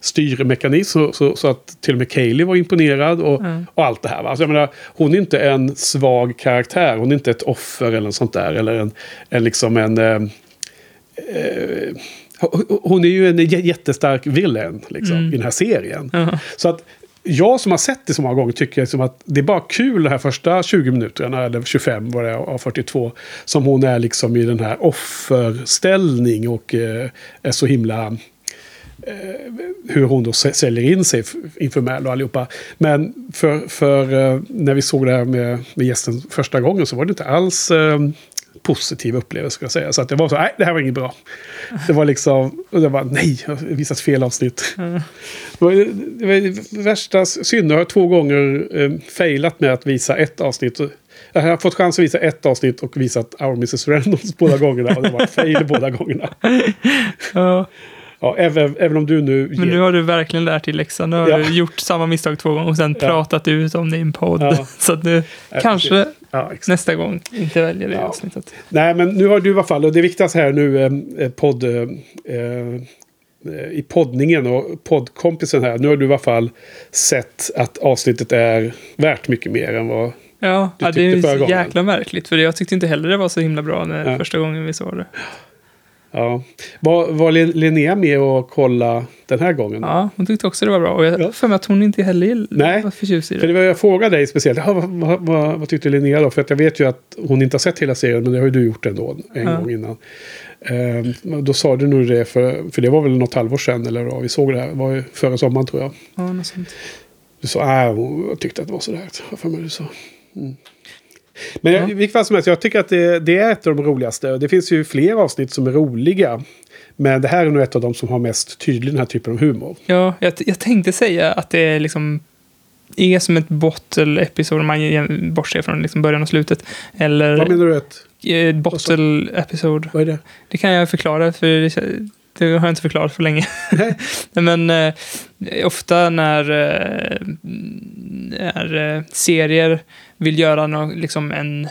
styrmekanism så, så, så att till och med Kaylee var imponerad och, Mm. och allt det här. Va? Alltså jag menar, hon är inte en svag karaktär, hon är inte ett offer eller något sånt där. Eller en, en liksom en... Eh, eh, hon- är ju en jättestark villain liksom, Mm. i den här serien. Ja. Så att jag som har sett det så många gånger tycker liksom att det är bara kul de här första 20 minuterna, eller 25 var det av 42, som hon är liksom i den här offerställning och eh, är så himla eh, hur hon då sä- säljer in sig inför Mal och allihopa. Men för, för eh, när vi såg det här med, med gästen första gången så var det inte alls eh, positiv upplevelse ska jag säga. Så att det var så, nej det här var inget bra. Det var liksom, och det var nej, jag har visat fel avsnitt. Mm. Det var, det var det värsta synden. Jag har två gånger eh, failat med att visa ett avsnitt. Jag har fått chans att visa ett avsnitt och visat Our Mrs. Reynolds båda gångerna. Och det var fail båda gångerna. Ja. Ja, även, även om du nu... Men nu har du verkligen lärt dig läxan. Nu har Ja. du gjort samma misstag två gånger och sen Ja. pratat ut om det i en podd. Ja. Så att du Ja, kanske precis. Ja, nästa gång inte väljer det Ja. avsnittet. Nej, men nu har du i alla fall, och det viktigaste här nu, eh, podd, eh, eh, i poddningen och poddkompisen här, nu har du i alla fall sett att avsnittet är värt mycket mer än vad... Ja, Du ja det är jäkla märkligt. För jag tyckte inte heller det var så himla bra när Ja. första gången vi såg det. Ja. Var, var Lin- Linnea med och kolla den här gången? Ja, hon tyckte också det var bra. Och jag har för mig att hon inte heller Nej. var förtjust i För det. det var jag frågade dig speciellt. Ja, vad, vad, vad, vad tyckte Linnea då? För att jag vet ju att hon inte har sett hela serien, men det har ju du gjort ändå en Ja. gång innan. Ehm, då sa du nog det, för, för det var väl något halvår sedan, eller vad vi såg det här. Det var ju förra sommaren tror jag. Ja, något sånt. Du sa, äh, hon tyckte att det var sådär. Har för mig du sa. Mm. Men jag, i vilket fall som helst, jag tycker att det, det är ett av de roligaste. Det finns ju fler avsnitt som är roliga. Men det här är nog ett av de som har mest tydlig den här typen av humor. Ja, jag, jag tänkte säga att det är liksom är som ett bottle-episod om man bortser från liksom början och slutet. Eller Vad menar du? Ett bottle-episod. vad är det? Det kan jag förklara, för det, har jag inte förklarat för länge. Men eh, ofta när, eh, när eh, serier vill göra nå, liksom en,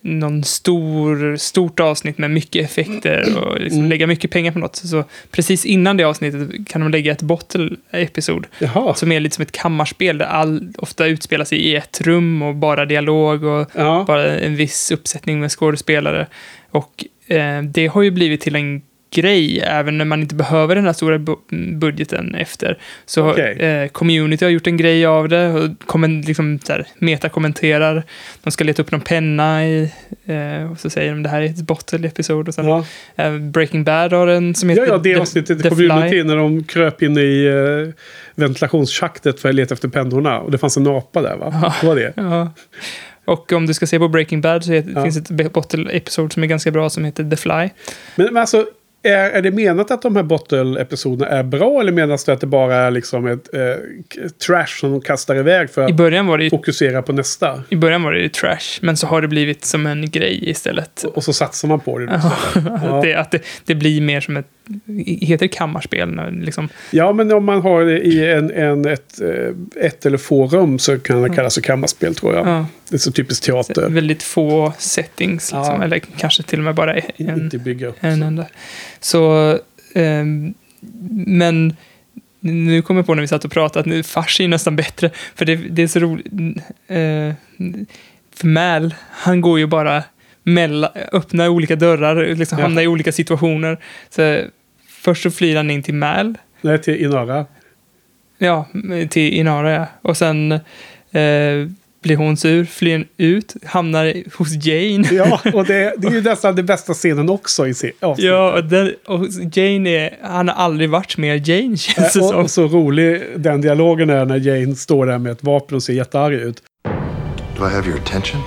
någon stor, stort avsnitt med mycket effekter och liksom Mm. lägga mycket pengar på något. Så precis innan det avsnittet kan de lägga ett bottle-episod. Jaha. Som är lite som ett kammarspel där all ofta utspelar sig i ett rum och bara dialog och Ja. bara en viss uppsättning med skådespelare. Och eh, det har ju blivit till en grej, även när man inte behöver den här stora bu- budgeten efter. Så Okej. eh, community har gjort en grej av det och kommen, liksom, så här, metakommenterar. De ska leta upp någon penna i, eh, och så säger de det här är ett bottle-episod. Och sen, Ja. eh, Breaking Bad har en som heter Ja, ja, det The- avsnittet The kom Fly. när de kröp in i uh, ventilationsschaktet för att leta efter pennorna. Och det fanns en apa där va? Ja. Det var det. Ja. Och om du ska se på Breaking Bad så heter, Ja. finns ett bottle-episod som är ganska bra som heter The Fly. Men, men alltså, är, är det menat att de här bottle-episoderna är bra eller menas det att det bara är liksom ett eh, trash som de kastar iväg för att ju fokusera på nästa? I början var det ju trash, men så har det blivit som en grej istället. Och så satsar man på det. Ja, det, att det, det blir mer som ett... Heter det kammarspel? Liksom, Ja, men om man har det i en, en, ett, eh, ett eller få rum så kan det kallas för kammarspel tror jag. ja, Det är så typiskt teater. väldigt få settings, liksom, Ja. eller kanske till och med bara en, Inte bygga upp. en enda. Så, ehm, men nu kommer jag på när vi satt och pratade att nu Fars är nästan bättre, för det, det är så roligt. Eh, för Mal, han går ju bara mellan, öppnar olika dörrar, liksom Ja. hamnar i olika situationer. Så, först så flyr han in till Mal, Nej, till Inara. ja, till Inara ja. Och sen eh, blir hon sur, flyr ut, hamnar hos Jane. Ja, och det, det är ju nästan den bästa scenen också i se- avsnittet. Ja, och, den, och Jane är, han har aldrig varit mer Jane känns det Eh, och, som. och så rolig den dialogen är när Jane står där med ett vapen och ser jättearg ut. Do I have your attention?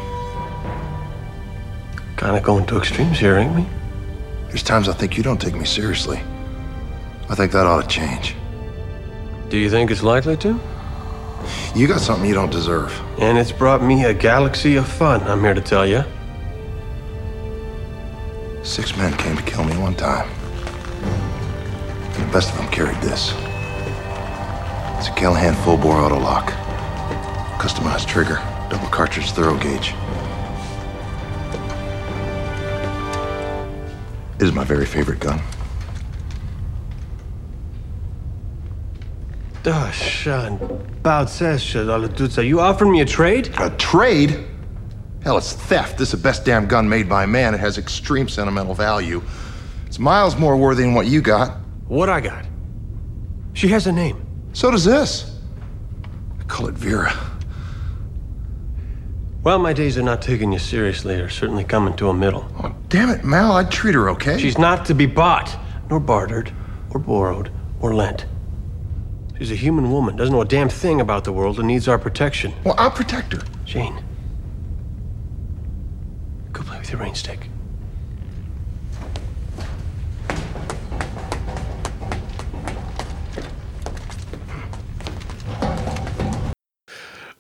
Kind of going to extremes here, ain't we? There's times I think you don't take me seriously. I think that ought to change. Do you think it's likely to? You got something you don't deserve. And it's brought me a galaxy of fun, I'm here to tell you. Six men came to kill me one time. And the best of them carried this. It's a Callahan full bore auto lock. Customized trigger, double cartridge thorough gauge. It is my very favorite gun. Ah, Dashan, Bautsesh, You offered me a trade? A trade? Hell, it's theft. This is the best damn gun made by man. It has extreme sentimental value. It's miles more worthy than what you got. What I got? She has a name. So does this. I call it Vera. Well, my days of not taking you seriously are certainly coming to a middle. Oh, damn it, Mal. I'd treat her okay. She's not to be bought, nor bartered, or borrowed, or lent. She's a human woman, doesn't know a damn thing about the world, and needs our protection. Well, I'll protect her. Jane, go play with your rain stick.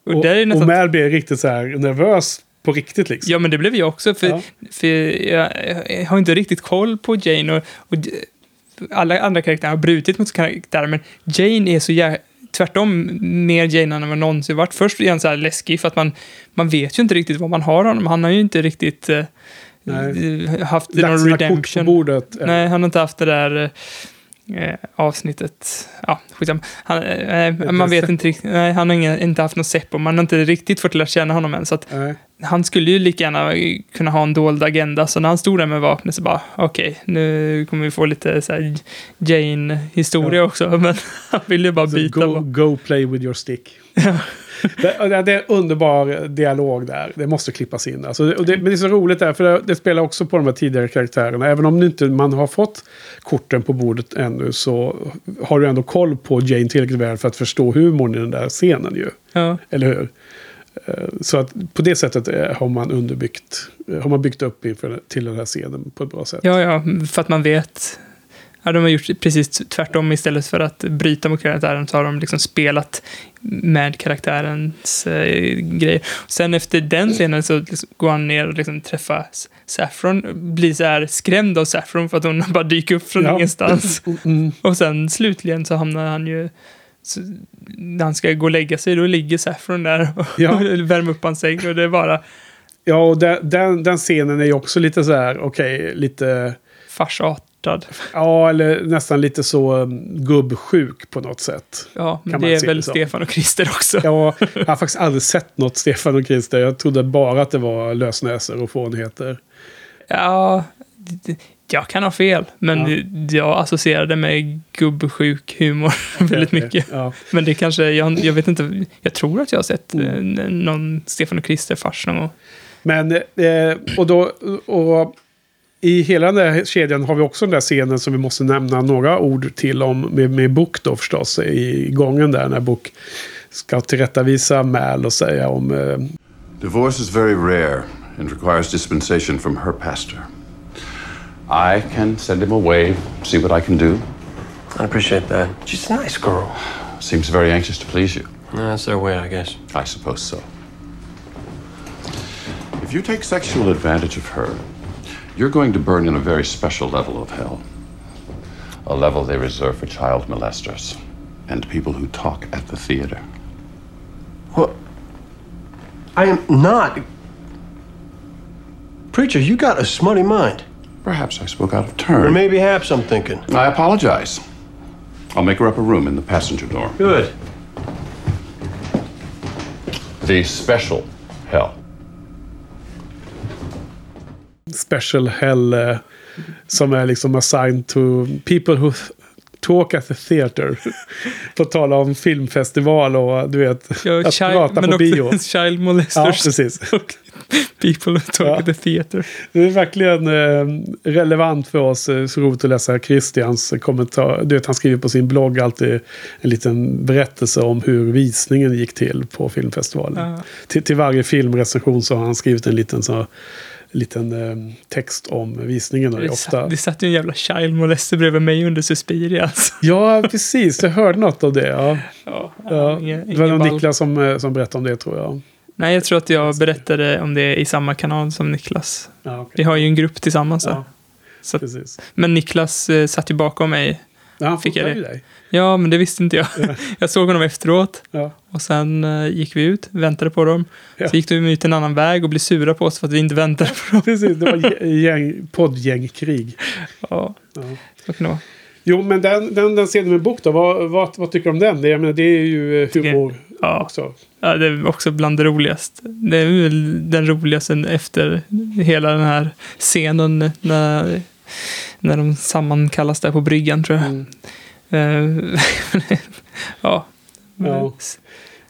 Och där är Och nästan, Mal blir riktigt så här nervös på riktigt liksom. Ja, men det blev jag också. För, Ja. för jag, jag har inte riktigt koll på Jane och, och alla andra karaktärer har brutit mot karaktärer, men Jane är så jä- tvärtom mer Jane än vad någonsin varit. Först är han så här läskig för att man, man vet ju inte riktigt vad man har honom. Han har ju inte riktigt eh, eh, haft Lagt någon sina kort på redemption. bordet. Nej, han har inte haft det där eh, avsnittet. Ja, skitsamma. Han, eh, man vet inte riktigt. Nej, han har inga, inte haft något Seppo. Man har inte riktigt fått lära känna honom än. Så att Nej. han skulle ju lika gärna kunna ha en dold agenda. Så när han stod där med vapnet så bara, okej, nu kommer vi få lite så Jane-historia också. Men han ville ju bara Så byta. go, go play with your stick. Det, det det är en underbar dialog där. Det måste klippas in. Alltså, och det, men det är så roligt där, för det, det spelar också på de här tidigare karaktärerna. Även om inte man har fått korten på bordet ännu så har du ändå koll på Jane tillräckligt väl för att förstå humorn i den där scenen ju. Ja. Eller hur? Eh, Så att på det sättet eh, har man underbyggt, eh, har man byggt upp inför, till den här scenen på ett bra sätt. ja, ja, för att man vet. Ja, de har gjort precis tvärtom. Istället för att bryta mot karaktären så har de liksom spelat med karaktärens eh, grejer. Sen efter den scenen så liksom går han ner och liksom träffar Saffron. Blir så här skrämd av Saffron för att hon bara dyker upp från Ja. ingenstans. Mm. Och sen slutligen så hamnar han ju... Så, när han ska gå och lägga sig, då ligger Saffron där och Ja. värmer upp hans säng. Och det är bara Ja, och den, den, den scenen är ju också lite så här, okej, lite... farsartad. Ja, eller nästan lite så um, gubbsjuk på något sätt. Ja, men det är väl det. Stefan och Christer också. Ja, jag har faktiskt aldrig sett något Stefan och Christer. Jag trodde bara att det var lösnäsor och fånigheter. Ja, jag kan ha fel, men Ja. jag associerar det med gubbsjuk humor väldigt mycket. Ja. Men det kanske, jag, jag vet inte, jag tror att jag har sett Mm. eh, någon Stefan och Christer-fars någon gång. Men, eh, och då, och i hela den där kedjan har vi också den där scenen som vi måste nämna några ord till om med, med Book då förstås i gången där när Book ska tillrättavisa Mal och säga om eh, Divorce is very rare and requires dispensation from her pastor. I can send him away, see what I can do. I appreciate that. She's a nice girl. Seems very anxious to please you. That's their way, I guess. I suppose so. If you take sexual advantage of her, you're going to burn in a very special level of hell. A level they reserve for child molesters and people who talk at the theater. What? I am not. Preacher, you got a smutty mind. Perhaps I spoke out of turn. Or maybe haps, I'm thinking. I apologize. I'll make her up a room in the passenger door. Good. The special hell. Special hell eh, som är liksom assigned to people who talk at the theater. På tala om filmfestival och du vet, Ja, att child, prata men på bio. child Ja, molesters. precis. och people who talk Ja. at the theater. Det är verkligen eh, relevant för oss. eh, Så roligt att läsa Christians kommentar. Du vet, han skriver på sin blogg alltid en liten berättelse om hur visningen gick till på filmfestivalen. Ja. Till, till varje filmrecension så har han skrivit en liten, så, liten eh, text om visningen. Och det Det ofta... det satt ju en jävla child molester bredvid mig under Suspiria. Alltså. Ja, precis. Jag hörde något av det. Ja. Ja, Ja, ingen- det var nog. Niklas som, eh, som berättade om det tror jag. Nej, jag tror att jag berättade om det i samma kanal som Niklas. Ja, okej. Vi har ju en grupp tillsammans. Ja, Så precis. men Niklas eh, satt ju bakom mig. Ja, han Fick jag det? dig. Ja, men det visste inte jag. jag såg honom efteråt. Ja. Och sen eh, gick vi ut, väntade på dem. Ja. Så gick de ut en annan väg och blev sura på oss för att vi inte väntade på dem. Precis, det var gä- gäng, poddgängkrig. Ja, Ja. så kan det vara. Jo, men den, den, den scenen med bok då, vad, vad, vad tycker du om den? Det, jag menar, det är ju eh, humor Ja. också. Ja, det är också bland det roligaste. Det är väl den roligaste efter hela den här scenen när, när de sammankallas där på bryggan, tror jag. Mm. Eh, ja. Ja.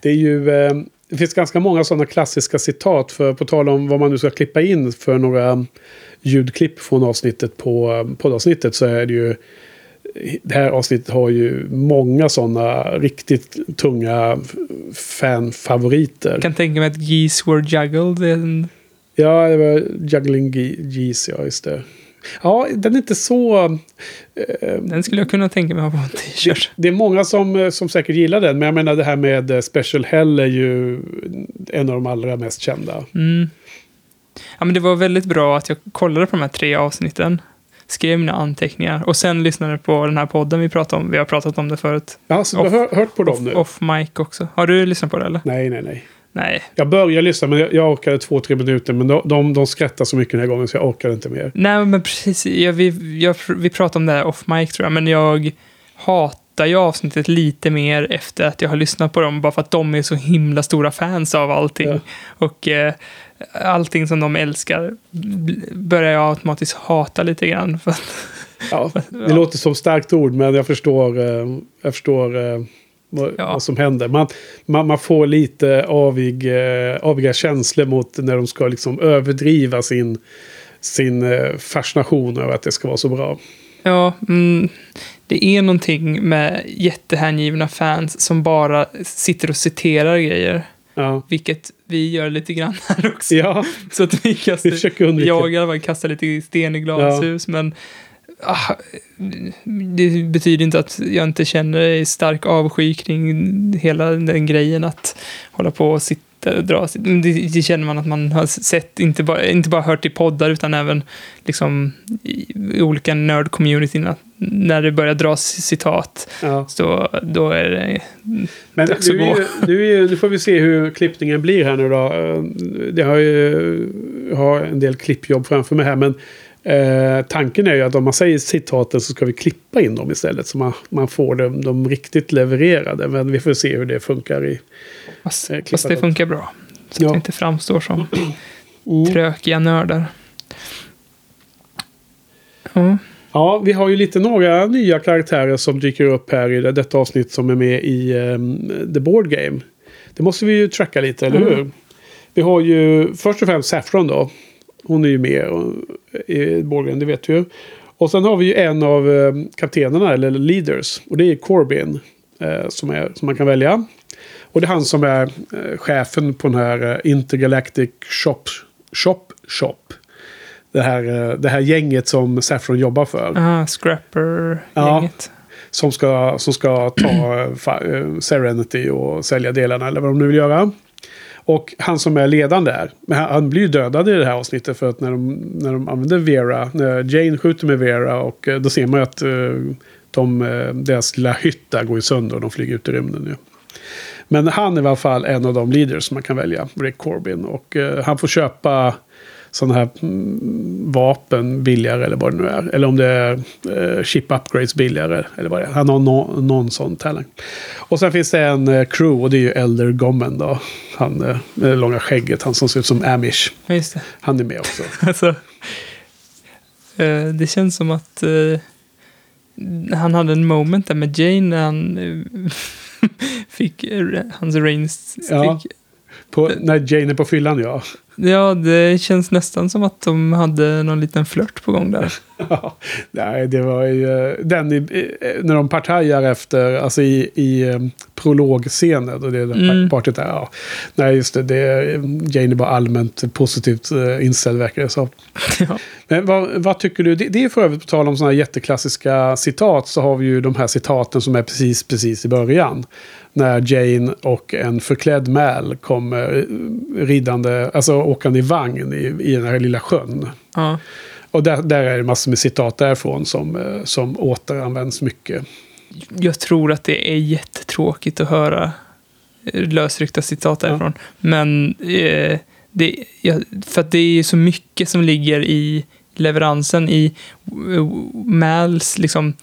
Det är ju... Eh, det finns ganska många sådana klassiska citat. För på tal om vad man nu ska klippa in för några ljudklipp från avsnittet på eh, poddavsnittet så är det ju... Det här avsnittet har ju många sådana riktigt tunga fanfavoriter. Jag kan tänka mig att geese were juggled. En, Ja, det var Juggling Ge- Geese, ja just det. Ja, den är inte så... eh, den skulle jag kunna tänka mig ha på en t-shirt. det är många som, eh, som säkert gillar den, men jag menar det här med eh, Special Hell är ju en av de allra mest kända. Mm. ja, men det var väldigt bra att jag kollade på de här tre avsnitten. Skrev mina anteckningar och sen lyssnade på den här podden vi pratade om. Vi har pratat om det förut. Ja, så du har hör- hört på dem nu? Off mic också. Har du lyssnat på det eller? Nej, nej, nej. Nej. Jag började lyssna, men jag, jag orkade två, tre minuter. Men de, de, de skrattar så mycket den här gången så jag orkade inte mer. Nej, men precis. Jag, vi, jag, vi pratade om det här off mic tror jag, men jag hatar ju avsnittet lite mer efter att jag har lyssnat på dem, bara för att de är så himla stora fans av allting. Och eh, allting som de älskar börjar jag automatiskt hata lite grann. För att, Ja, det låter som starkt ord, men jag förstår, eh, jag förstår eh, vad, vad som händer. Man, man, man får lite avig, eh, aviga känslor mot när de ska liksom överdriva sin, sin eh, fascination över att det ska vara så bra. Ja, mm, det är någonting med jättehängivna fans som bara sitter och citerar grejer. Ja. Vilket vi gör lite grann här också. Ja. Så att vi kastar, Vi jag i alla fall kastar lite sten i glashus, men ah, det betyder inte att jag inte känner stark avsky kring hela den grejen att hålla på och sitta och dra. Det, det känner man att man har sett, inte bara, inte bara hört i poddar, utan även liksom i, olika nörd-communityn, att när det börjar dras citat, så då är det Men dags du, att gå. ju, du är, nu får vi se hur klippningen blir här nu då. Eh, Det har ju jag har en del klippjobb framför mig här. Men eh, tanken är ju att om man säger citaten så ska vi klippa in dem istället. Så man, man får dem, de riktigt levererade. Men vi får se hur det funkar i Fast, eh, fast det funkar bra. Så att vi inte framstår som Mm. trökiga nördar. Ja. Ja, vi har ju lite några nya karaktärer som dyker upp här i det- detta avsnitt som är med i ehm, The Board Game. Det måste vi ju tracka lite, eller Mm. hur? Vi har ju först och främst Saffron då. Hon är ju med och- i Game, det vet vi ju. Och sen har vi ju en av eh, kaptenerna, eller leaders. Och det är Corbin. Eh, som, är, som man kan välja. Och det är han som är eh, chefen på den här Intergalactic Shop Shop. Shop. Det här, det här gänget som Saffron jobbar för. Aha, Scrapper-gänget. Som ska, som ska ta Serenity och sälja delarna eller vad de nu vill göra. Och han som är ledande här, han, blir ju dödad i det här avsnittet för att när de, när de använder Vera, när Jane skjuter med Vera och eh, då ser man ju att eh, de, eh, deras lilla hytta går ju sönder och de flyger ut i rymden nu. Men han är i alla fall en av de leaders som man kan välja, Rick Corbin. Och han får köpa sådana här mm, vapen billigare eller vad det nu är. Eller om det är eh, chip upgrades billigare. Eller vad det är. Han har no, någon sån talang. Och sen finns det en eh, crew och det är ju Elder Gommen då. Han eh, med det långa skägget, han som ser ut som Amish. Han är med också. Alltså, eh, det känns som att eh, han hade en moment där med Jane när han eh, fick eh, hans rain-stick. Ja. På, när Jane är på fyllan ja. Ja, det känns nästan som att de hade någon liten flört på gång där. Ja, Nej, det var ju eh, den i, eh, när de partajar efter, alltså i, i eh, prologscenen. Och det är det Mm. partyt där. Ja. Nej, just det. det Jane är bara allmänt positivt inställd verkar det som. Men vad, vad tycker du? Det, det är för övrigt på tal om sådana här jätteklassiska citat så har vi ju de här citaten som är precis, precis i början. När Jane och en förklädd Mal kommer ridande, alltså åkande i vagn i, i den här lilla sjön. Ja. Och där, där är det massor med citat därifrån som, eh, som återanvänds mycket. Jag tror att det är jättetråkigt att höra eh, lösryckta citat därifrån. Men eh, det, ja, för att det är så mycket som ligger i leveransen i eh, Mals liksom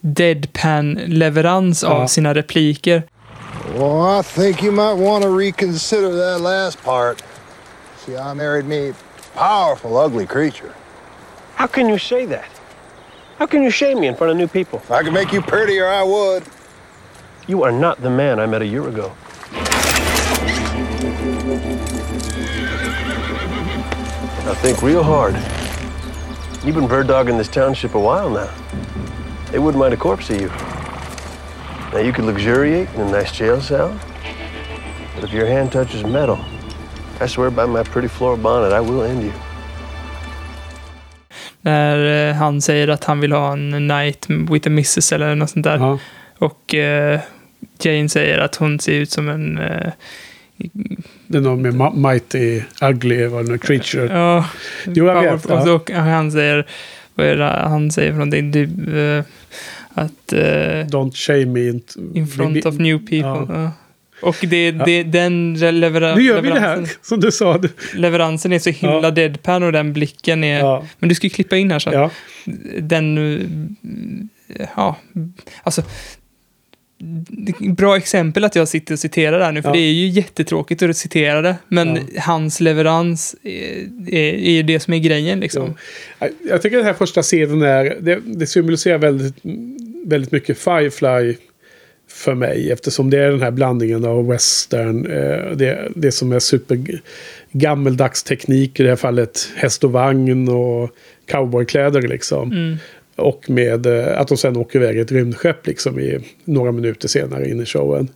deadpan-leverans av Ja. sina repliker. Well, I think you might want to reconsider that last part. See, I married me powerful, ugly creature. How can you say that? How can you shame me in front of new people? If I could make you prettier, I would. You are not the man I met a year ago. Now think real hard. You've been bird dogging this township a while now. They wouldn't mind a corpse of you. Now you could luxuriate in a nice jail cell. But if your hand touches metal, I swear by my pretty floral bonnet, I will end you. När eh, han säger att han vill ha en night with a missus eller något sånt där. Och eh, Jane säger att hon ser ut som en eh, Det är någon med Mighty Ugly, vad det nu Creature. Ja, Jo, jag vet. och, så, och han säger, vad är det han säger för någonting? Typ, eh, att... eh, Don't shame me. Inte, in front of new people. Ja. Ja. Och det, det, den levera, Nu gör vi det här, leveransen, som du sa. Leveransen är så himla Ja. deadpan och den blicken är... Men du ska ju klippa in här Ja. Den... Ja, alltså... Bra exempel att jag sitter och citerar där nu, för Ja. det är ju jättetråkigt att citera det. Men hans leverans är, ju det som är grejen liksom. Jag- Jag tycker den här första scenen är, det, det symboliserar väldigt, väldigt mycket Firefly för mig. Eftersom det är den här blandningen av western, eh, det, det som är super g- gammeldags teknik, i det här fallet häst och vagn och cowboykläder liksom. Mm. Och med eh, att de sen åker iväg i ett rymdskepp liksom i några minuter senare in i showen.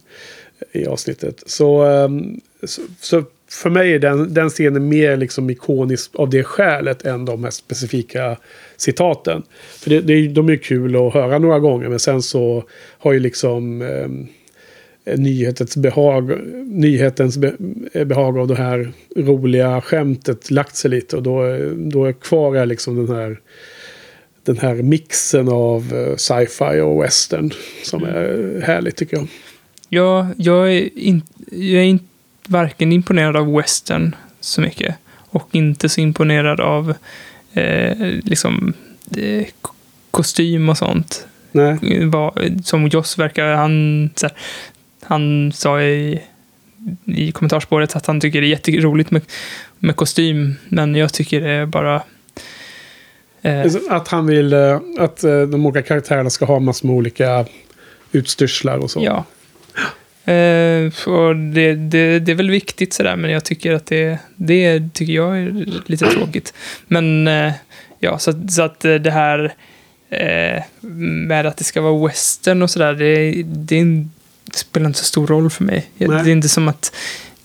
Eh, I avsnittet. Så, ehm, så, så för mig är den, den scenen mer liksom ikonisk av det skälet än de här specifika citaten. För det, det, är- de är kul att höra några gånger men sen så har ju liksom ehm, eh, nyhetens behag, nyhetens be, behag av det här roliga skämtet lagt sig lite och då, då är kvar är liksom den här den här mixen av eh, sci-fi och western som är härligt tycker jag. Ja, jag är, in, jag är in, varken imponerad av western så mycket och inte så imponerad av eh, liksom eh, kostym och sånt. Nej. Som Joss verkar, han, så här, han sa i, i kommentarspåret att han tycker det är jätteroligt med, med kostym, men jag tycker det är bara Att han vill eh, att eh, de olika karaktärerna ska ha massor med olika utstyrslar och så. Ja. Eh, och det, det, det är väl viktigt sådär, men jag tycker att det, det tycker jag är lite tråkigt. Men eh, ja, så, så att eh, det här eh, med att det ska vara western och sådär, det, det spelar inte så stor roll för mig. Nej. det är inte som att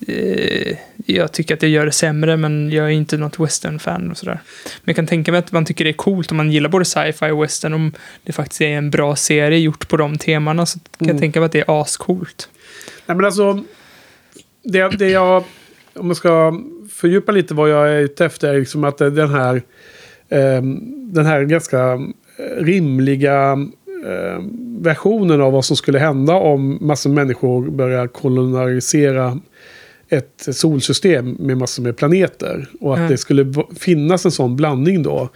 eh, jag tycker att det gör det sämre, men jag är inte något western-fan och sådär. Men jag kan tänka mig att man tycker det är coolt om man gillar både sci-fi och western, om det faktiskt är en bra serie gjort på de temana, så kan Mm. jag tänka mig att det är ascoolt. Nej men alltså, det, det jag, om man ska fördjupa lite vad jag är ute efter, är liksom att den här, eh, den här ganska eh, rimliga eh, versionen av vad som skulle hända om massor med människor börjar kolonisera ett solsystem med massor med planeter. Och att Mm. det skulle finnas en sån blandning då.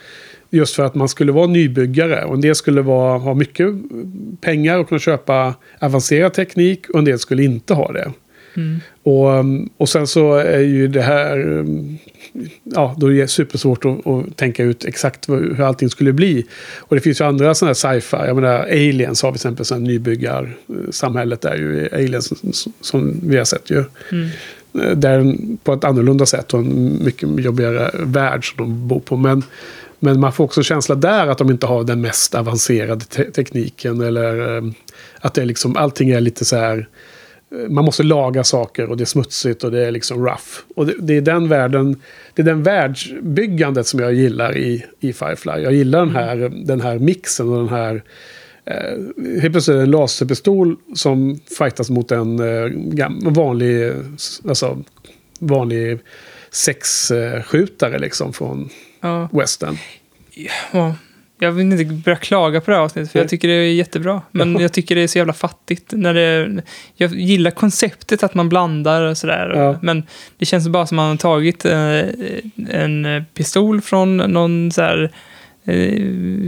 Just för att man skulle vara nybyggare. Och en del skulle vara, ha mycket pengar och kunna köpa avancerad teknik. Och en del skulle inte ha det. Mm. Och, um, och sen så är ju det här... um, Ja, då är det supersvårt att, att tänka ut exakt hur allting skulle bli. Och det finns ju andra sådana här sci-fi. Jag menar, Aliens har vi till exempel, sådana nybyggarsamhället är ju Aliens som- som vi har sett ju. Mm. Eh, där på ett annorlunda sätt och en mycket jobbigare värld som de bor på. Men, men man får också känsla där att de inte har den mest avancerade te- tekniken. Eller eh, att det är liksom, allting är lite så här... Eh, man måste laga saker och det är smutsigt och det är liksom rough. Och det, det är den världen, det är den världsbyggandet som jag gillar i, i Firefly. Jag gillar den här, den här mixen och den här... Eh, helt plötsligt en laserpistol som fightas mot en eh, vanlig, eh, alltså, vanlig sexskjutare liksom från Ja. western. Ja, jag vill inte börja klaga på det här avsnittet, för jag tycker det är jättebra. Men Ja. jag tycker det är så jävla fattigt. När det, jag gillar konceptet att man blandar och sådär. Ja. Men det känns bara som att man har tagit eh, en pistol från någon så här, eh,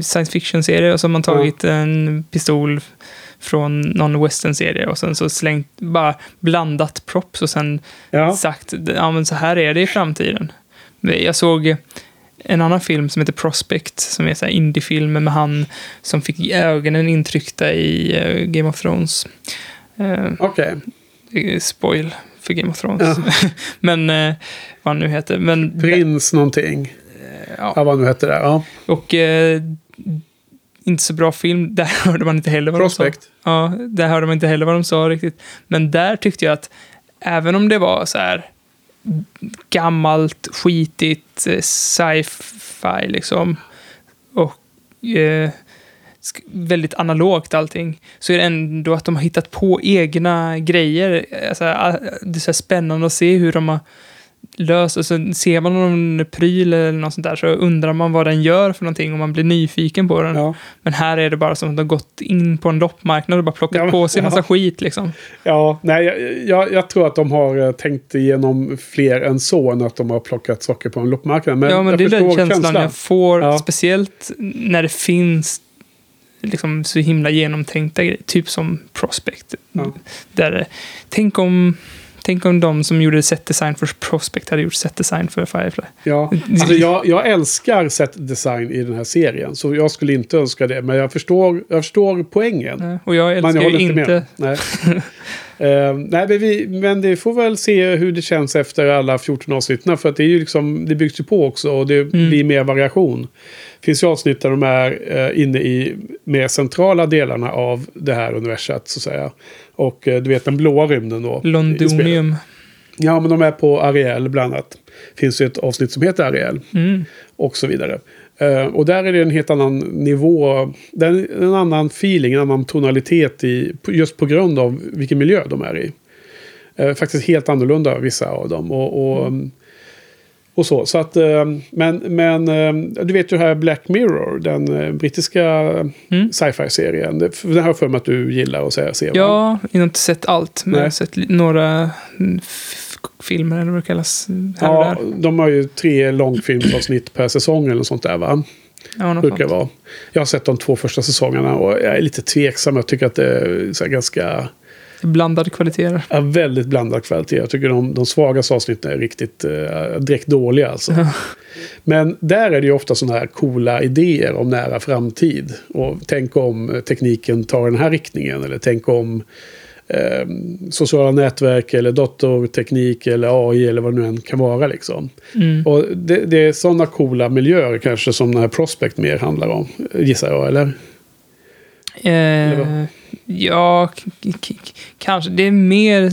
science fiction-serie och så har man tagit en pistol från någon western-serie och sen så slängt, bara blandat props och sen sagt, ja men så här är det i framtiden. Jag såg en annan film som heter Prospect, som är här indiefilm med han som fick ögonen intryckta i eh, Game of Thrones. Uh, Okej. Spoil för Game of Thrones. Ja. Men eh, vad han nu heter. Men, Prins någonting. Ja. ja, vad nu heter det. Ja. Och eh, inte så bra film. Där hörde man inte heller vad Prospect. de sa. Ja, där hörde man inte heller vad de sa riktigt. Men där tyckte jag att även om det var så här gammalt, skitigt, eh, sci-fi liksom. Och eh, väldigt analogt allting, så är det ändå att de har hittat på egna grejer. Alltså, det är så spännande att se hur de har löst, och så ser man någon pryl eller något sånt där så undrar man vad den gör för någonting och man blir nyfiken på den. Men här är det bara som att de har gått in på en loppmarknad och bara plockat Ja, men- på sig en massa ja. skit liksom. Ja, nej, jag, jag, jag tror att de har eh, tänkt igenom fler än så än att de har plockat saker på en loppmarknad. Men ja, men det är den förstår känslan, jag får, speciellt när det finns liksom så himla genomtänkta grejer, typ som Prospect. Där, tänk om Tänk om de som gjorde set design för Prospect hade gjort set design för Firefly. Ja, alltså jag, jag älskar set design i den här serien. Så jag skulle inte önska det. Men jag förstår, jag förstår poängen. Och jag Men älskar håller ju inte... med. Nej. Eh, nej, men, vi, men det får väl se hur det känns efter alla 14 avsnitten. För att det, är ju liksom, det byggs ju på också och det blir mer variation. Det finns ju avsnitt där de är eh, inne i mer centrala delarna av det här universat så att säga. Och eh, du vet den blåa rymden då. Londonium. Ja, men de är på Ariel bland annat. finns ju ett avsnitt som heter Ariel. Mm. Och så vidare. Eh, och där är det en helt annan nivå. Det är en annan feeling, en annan tonalitet i, just på grund av vilken miljö de är i. Eh, faktiskt helt annorlunda vissa av dem. Och, och, och så. så att, eh, men men eh, du vet ju här Black Mirror, den eh, brittiska sci-fi-serien. Det- Den har jag för mig att du gillar att se. se va? Ja, jag har inte sett allt, men Nej. jag har sett några mm, filmer, eller vad det kallas, här Ja, de har ju tre långfilmsavsnitt per säsong eller något sånt där va? Ja, Brukar vara. Jag har sett de två första säsongerna och jag är lite tveksam. Jag tycker att det är ganska... Blandade kvaliteter. Ja, väldigt blandad kvalitet. Jag tycker de, de svagaste avsnitten är riktigt eh, direkt dåliga alltså. Men där är det ju ofta sådana här coola idéer om nära framtid. Och tänk om tekniken tar den här riktningen. Eller tänk om eh, sociala nätverk eller datorteknik eller AI eller vad det nu än kan vara. Liksom. Mm. Och det, det är sådana coola miljöer kanske som den här Prospect mer handlar om. Gissar jag, eller? Eh, ja, kanske. Det är mer,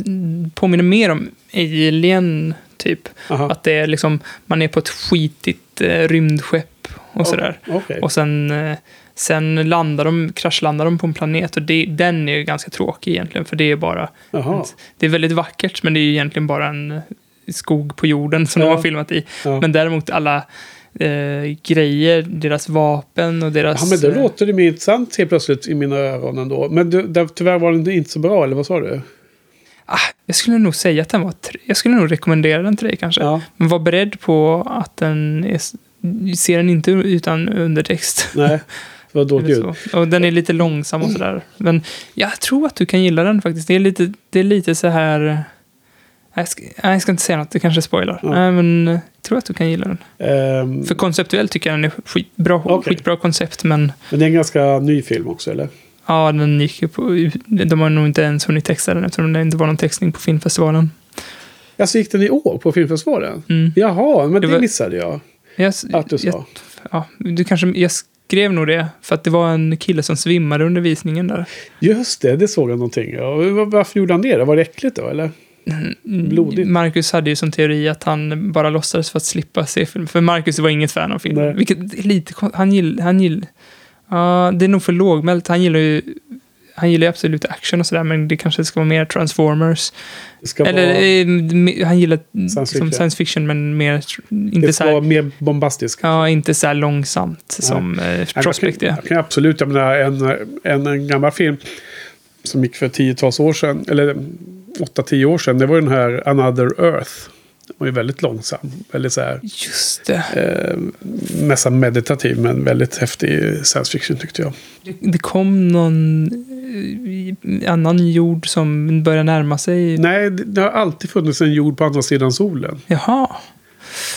påminner mer om Alien, typ. Att det är liksom, man är på ett skitigt eh, rymdskepp och sådär. okej. Och sen, eh, sen landar de, kraschlandar de på en planet och det, den är ju ganska tråkig egentligen, för det är bara... Jaha. Det är väldigt vackert, men det är ju egentligen bara en eh, skog på jorden som Ja. de har filmat i. Ja. Men däremot alla eh, grejer, deras vapen och deras... Ja, men det eh, låter det mer intressant helt plötsligt i mina öron ändå. Men du, där, tyvärr var den inte så bra, eller vad sa du? Jag skulle nog säga att den var... tre- Jag skulle nog rekommendera den till dig kanske. Men var beredd på att den är... Ser den inte utan undertext. Nej, det var dåligt ljud. Och den är lite långsam och sådär. Men jag tror att du kan gilla den faktiskt. Det är lite, det är lite så här... Jag ska, jag ska inte säga något, det kanske spoilar. Nej, men jag tror att du kan gilla den. Ehm, För konceptuellt tycker jag den är skitbra, Okej. skitbra koncept, men men det är en ganska ny film också, eller? ja, den gick ju på... De har nog inte ens hunnit texta den eftersom det inte var någon textning på filmfestivalen. Alltså gick den i år på filmfestivalen? Mm. Jaha, men det, Det var- missade jag. Jag, Att du sa. Jag, ja, du kanske, jag skrev nog det, för att det var en kille som svimmade under visningen där. Just det, det såg jag någonting. Varför gjorde han det? Var det äckligt då, eller? Blodigt. Marcus hade ju som teori att han bara låtsades för att slippa se film. För Marcus var inget fan av film. Nej. Vilket lite Han gillar... Han gill, ja, det är nog för lågmält. Han gillar ju... Han gillar ju absolut action och sådär, men det kanske ska vara mer Transformers. Eller vara- eh, han gillar Science som fiction. science fiction, men mer... Det Inte så ska här, vara mer bombastiskt. ja, inte så här långsamt som eh, Nej, Prospect är. kan absolut, jag menar en, en, en gammal film som gick för tiotals år sedan, eller åtta, tio år sedan, det var ju den här Another Earth. Den var ju väldigt långsam, väldigt så här, Just det. eh, nästan meditativ, men väldigt häftig science fiction tyckte jag. Det, kom någon eh, annan jord som börjar närma sig. Nej, det, det har alltid funnits en jord på andra sidan solen. Jaha.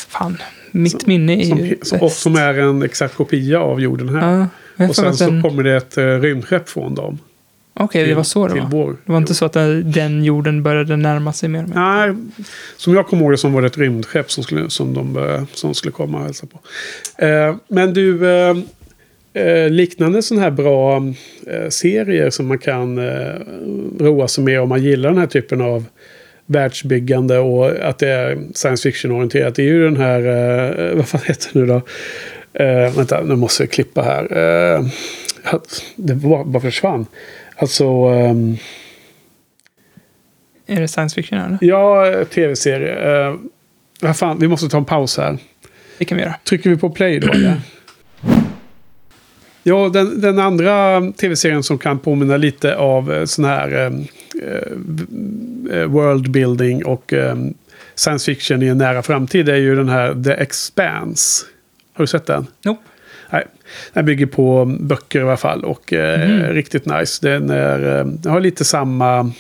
Fan, mitt minne är Som, ju som, bäst. som är en exakt kopia av jorden här. Ja, och sen att så kommer det ett uh, rymdskepp från dem. Okej, det till- var så det var. vår Det var inte så att den- den jorden började närma sig mer och mer. Nej, som jag kommer ihåg det som var det ett rymdskepp som skulle, som de, som skulle komma och hälsa på. Eh, men du, eh, eh, liknande sådana här bra eh, serier som man kan eh, roa sig med om man gillar den här typen av världsbyggande och att det är science fiction-orienterat. Det är ju den här, eh, vad fan heter det nu då? Vänta, nu måste jag klippa här. Det bara, bara försvann. Alltså... ehm, Är det science fiction eller? ja, tv-serie. Uh, vad fan, vi måste ta en paus här. Det kan vi göra. Trycker vi på play då eller? Ja, den, den andra tv-serien som kan påminna lite av eh, sån här eh, eh, world building och eh, science fiction i en nära framtid är ju den här The Expanse. Har du sett den? Nope. Den bygger på böcker i alla fall och eh, Mhm. riktigt nice. Den, är, eh, den har lite samma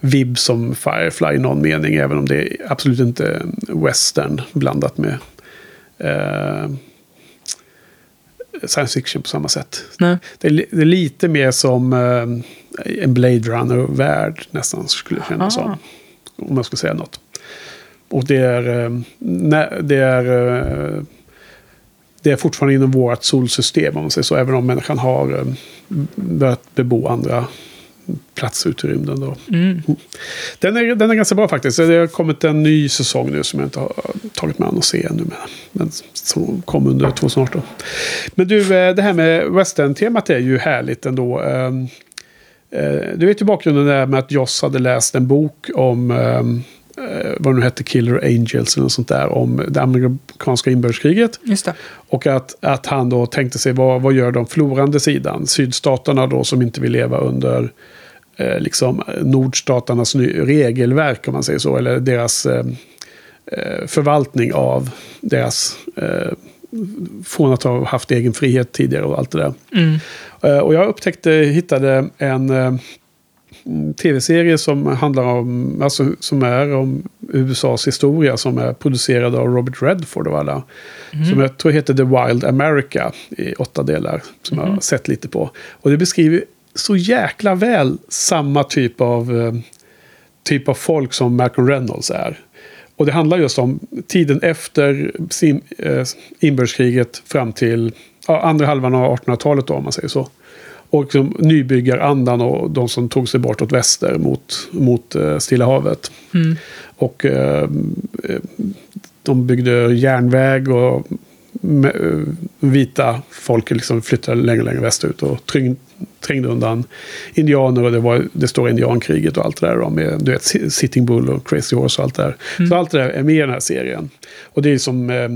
vibb som Firefly i någon mening, även om det är absolut inte western blandat med eh, science fiction på samma sätt. Nej. Det är, det är lite mer som eh, en Blade Runner-värld nästan skulle kännas Aha. som. Om jag ska säga något. Och det är, eh, det är, eh, det är fortfarande inom vårt solsystem om man säger så. Även om människan har eh, börjat bebo andra platser ute i rymden. Då. Mm. Den är, den är ganska bra faktiskt. Det har kommit en ny säsong nu som jag inte har tagit mig an att se ännu. Men, som kom under 2018. Men du, eh, det här med western-temat är ju härligt ändå. Ehm, eh, Du vet ju bakgrunden där med att Joss hade läst en bok om ehm, eh, vad det nu hette, Killer Angels eller något sånt där. Om det amerikanska inbördeskriget. Just det. Och att, att han då tänkte sig, vad, vad gör de förlorande sidan? Sydstaterna då som inte vill leva under eh, liksom nordstaternas regelverk om man säger så. Eller deras eh, eh, förvaltning av deras... Eh, från att ha haft egen frihet tidigare och allt det där. Mm. Eh, och jag upptäckte, hittade en eh, tv-serie som handlar om, alltså som är om USAs historia som är producerad av Robert Redford och alla. Mhm. Som jag tror heter The Wild America i åtta delar. Som jag har sett lite på. Och det beskriver så jäkla väl samma typ av, eh, typ av folk som Malcolm Reynolds är. Och det handlar just om tiden efter eh, inbördeskriget fram till ja, andra halvan av 1800-talet då, om man säger så. Och liksom nybyggarandan och de som tog sig bort åt väster mot, mot eh, Stilla havet. Mm. Och eh, de byggde järnväg och eh, vita folk liksom flyttade längre längre västerut och tryng, trängde undan indianer och det var det stora indiankriget och allt det där då, med du vet, Sitting Bull och Crazy Horse och allt det där. Så allt det där är med i den här serien. Och det är som eh,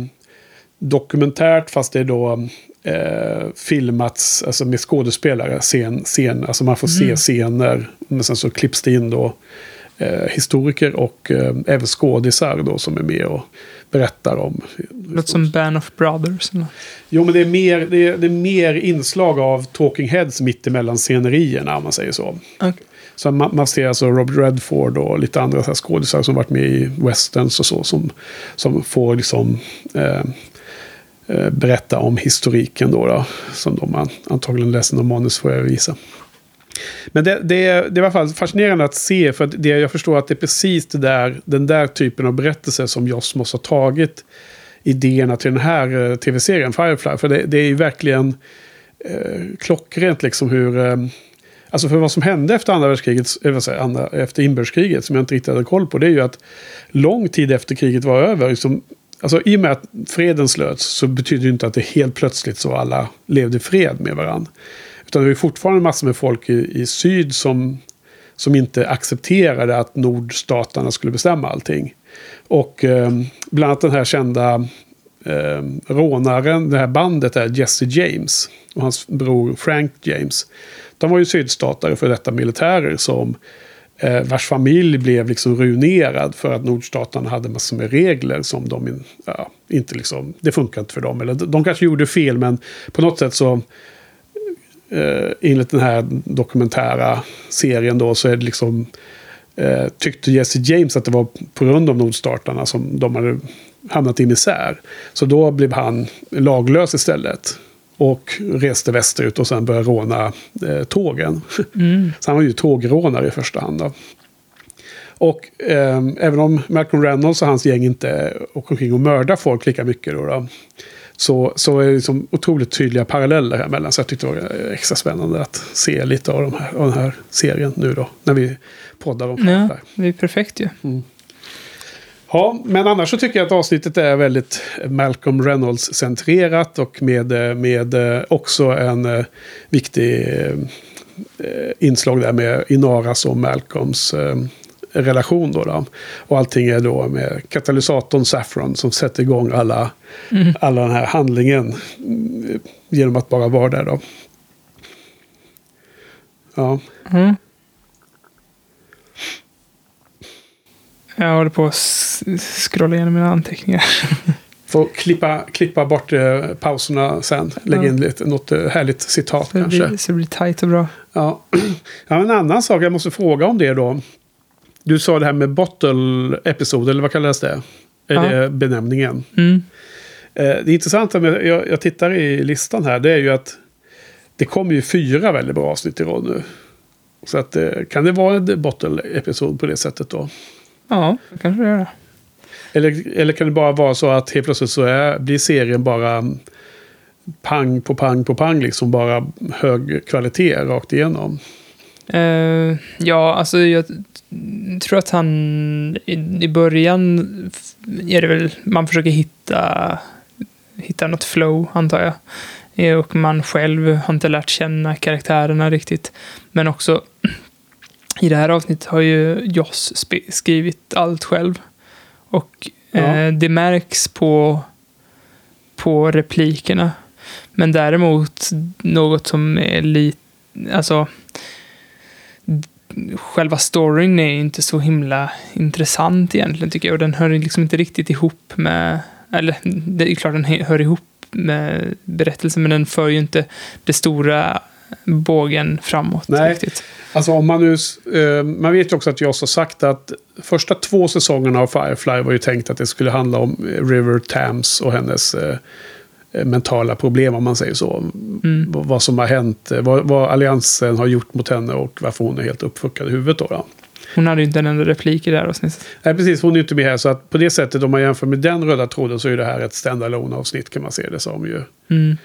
dokumentärt fast det är då eh, filmats alltså med skådespelare. Scen, scen, alltså man får se Mm. scener. Men sen så klipps det in då eh, historiker och eh, även skådisar då som är med och berättar om. Låter som Band of Brothers. Eller? Jo, men det är, mer, det, är, det är mer inslag av talking heads mitt emellan scenerierna om man säger så. Okej. Så man, man ser alltså Robert Redford och lite andra så skådisar som varit med i westerns och så. Som, som får liksom eh, Eh, berätta om historiken då. då som de antagligen läser någon manus får jag visa. Men det, det, är, det är i alla fall fascinerande att se. För att det, jag förstår att det är precis det där, den där typen av berättelse som Josmos har tagit idéerna till den här eh, tv-serien Firefly. För det, det är ju verkligen eh, klockrent liksom hur... Eh, alltså för vad som hände efter andra världskriget, eller säga, andra, efter inbördeskriget, som jag inte riktigt hade koll på, det är ju att lång tid efter kriget var över, liksom, alltså i och med att freden slöts så betyder det inte att det helt plötsligt så alla levde i fred med varandra. Utan det är fortfarande massor med folk i, i syd som, som inte accepterade att nordstaterna skulle bestämma allting. Och eh, bland annat den här kända eh, rånaren, det här bandet är Jesse James och hans bror Frank James. De var ju sydstatare för detta militärer som Eh, vars familj blev liksom ruinerad för att nordstaterna hade massor med regler som de in, ja, inte liksom, det funkar inte för dem. Eller de kanske gjorde fel men på något sätt så eh, enligt den här dokumentära serien då så är det liksom eh, tyckte Jesse James att det var på grund av nordstaterna som de hade hamnat i misär. Så då blev han laglös istället. Och reste västerut och sen började råna eh, tågen. Mm. Så han var ju tågrånare i första hand. Då. Och eh, även om Malcolm Reynolds och hans gäng inte åker omkring och mördar folk lika mycket då, då så, så är det liksom otroligt tydliga paralleller här mellan. Så jag tyckte det var extra spännande att se lite av, de här, av den här serien nu då. När vi poddar om Ja, det. det är perfekt ju. Ja, men annars så tycker jag att avsnittet är väldigt Malcolm Reynolds-centrerat och med, eh, med eh, också en eh, viktig eh, inslag där med Inaras och Malcolms eh, relation. Då, då. Och allting är då med katalysatorn Saffron som sätter igång alla, Mm. alla den här handlingen mm, genom att bara vara där. Då. Ja. Mm. Jag håller på att scrolla igenom mina anteckningar. Får klippa, klippa bort eh, pauserna sen. Lägga Ja. in lite, något eh, härligt citat Så kanske. blir, så det blir tajt och bra. Ja. ja, en annan sak jag måste fråga om det då. Du sa det här med bottle episode, eller vad kallas det? Är Ja. det benämningen? Mm. Eh, det intressanta med, jag, jag tittar i listan här, det är ju att det kommer ju fyra väldigt bra avsnitt i rad nu. Så att, eh, kan det vara en bottle episod på det sättet då? Ja, det kanske det gör. Eller, eller kan det bara vara så att helt plötsligt så är, blir serien bara pang på pang på pang, liksom bara hög kvalitet rakt igenom? Eh, ja, alltså jag tror att han i, i början är det väl, man försöker hitta, hitta något flow, antar jag. Eh, Och man själv har inte lärt känna karaktärerna riktigt. Men också i det här avsnittet har ju Joss skrivit allt själv. Och eh, Ja. det märks på, på replikerna. Men däremot något som är lite, alltså själva storyn är inte så himla intressant egentligen tycker jag. Och den hör liksom inte riktigt ihop med, eller det är klart den hör ihop med berättelsen, men den för ju inte det stora bågen framåt Nej. riktigt. Alltså om man nu... eh, man vet ju också att Joss har sagt att första två säsongerna av Firefly var ju tänkt att det skulle handla om eh, River Thames och hennes eh, eh, mentala problem om man säger så. Mm. Vad som har hänt, eh, vad, vad alliansen har gjort mot henne och varför hon är helt uppfuckad i huvudet då. då. Hon hade ju inte en enda replik i det här avsnittet. Nej, precis. Hon är ju inte med här. Så att på det sättet, om man jämför med den röda tråden, så är det här ett standalone avsnitt kan man se det som ju. Mm.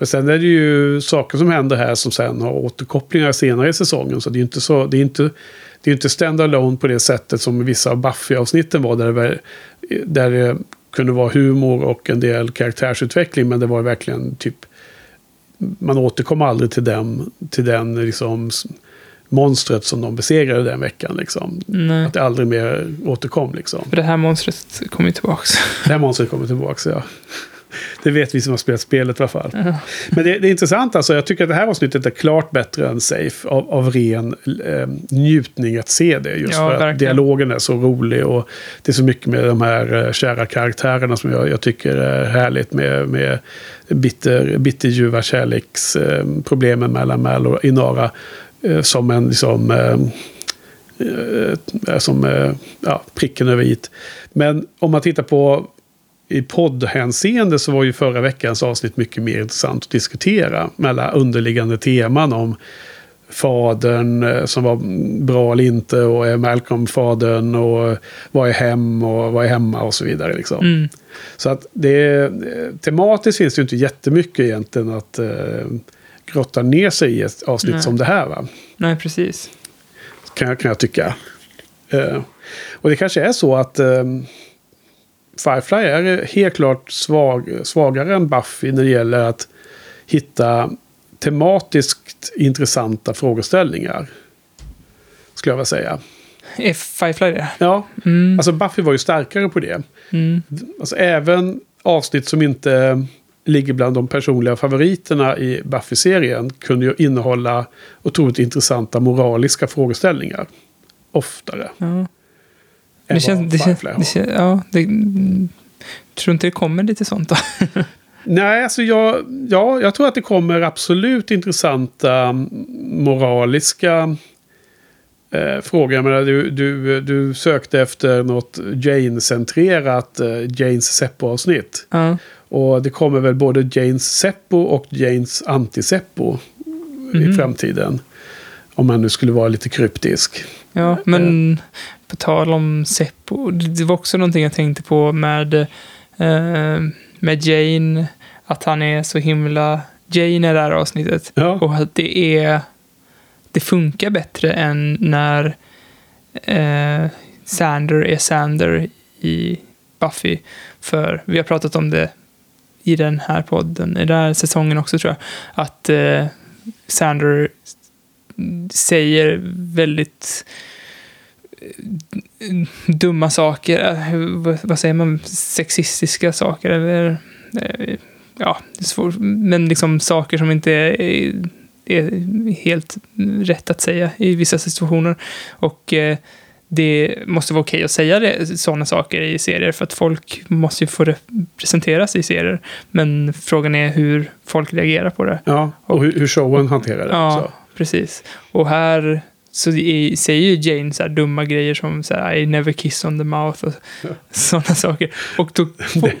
Men sen är det ju saker som händer här som sen har återkopplingar senare i säsongen. Så det är ju inte så... Det är inte, det är inte standalone på det sättet som vissa av Buffy-avsnitten var. Där det, där det kunde vara humor och en del karaktärsutveckling. Men det var verkligen typ... Man återkom aldrig till den, till den liksom, monstret som de besegrade den veckan. Liksom. Nej. Att det aldrig mer återkom. Liksom. För det här monstret kommer ju tillbaka. Det här monstret kommer tillbaka, ja. Det vet vi som har spelat spelet i alla fall. Ja. Men det, det är intressant alltså. Jag tycker att det här avsnittet är klart bättre än Safe. Av, av ren eh, njutning att se det. Just Ja, för att verkligen. dialogen är så rolig. Och det är så mycket med de här eh, kära karaktärerna som jag, jag tycker är härligt. Med, med bitter, bitterljuva kärleksproblemen eh, mellan Mal och Inara. Eh, som en liksom... Eh, eh, som eh, ja, pricken över i. Men om man tittar på i poddhänseende så var ju förra veckans avsnitt mycket mer intressant att diskutera. Med alla underliggande teman om fadern eh, som var bra eller inte och är Malcolm fadern och vad är hem och vad är hemma och så vidare. Liksom. Mm. Så att det, eh, tematiskt finns det ju inte jättemycket egentligen att eh, grotta ner sig i ett avsnitt Nej. som det här. Va? Nej, precis. kan kan jag tycka. Eh, och det kanske är så att eh, Firefly är helt klart svag, svagare än Buffy när det gäller att hitta tematiskt intressanta frågeställningar. Skulle jag vilja säga. Är Firefly det? Ja, Mm. alltså Buffy var ju starkare på det. Mm. Alltså även avsnitt som inte ligger bland de personliga favoriterna i Buffy-serien kunde ju innehålla otroligt intressanta moraliska frågeställningar. Oftare. Ja. Det känns, det känns, det känns, ja, det, mm, tror inte det kommer lite sånt då? Nej, alltså jag, ja, jag tror att det kommer absolut intressanta mm, moraliska eh, frågor. Jag menar, du, du, du sökte efter något Jane-centrerat eh, Janes Seppo-avsnitt. Ja. Och det kommer väl både Janes Seppo och Janes anti-Seppo i Mhm. framtiden. Om man nu skulle vara lite kryptisk. Ja, men på tal om Seppo, det var också någonting jag tänkte på med, eh, med Jane, att han är så himla Jane i det här avsnittet. Och att det är, det funkar bättre än när eh, Sander är Sander i Buffy. För vi har pratat om det i den här podden, i den här säsongen också tror jag. Att eh, Sander säger väldigt dumma saker, eh, vad- säger man, sexistiska saker eller eh, ja, svårt, men liksom saker som inte är, är helt rätt att säga i vissa situationer. Och eh, det måste vara okej att säga det, sådana saker i serier för att folk måste ju få representeras i serier. Men frågan är hur folk reagerar på det. Ja, och hur, hur showen hanterar det. Ja, Så. precis. Och här så säger ju Jane så dumma grejer som så här, I never kiss on the mouth och sådana saker. Och då,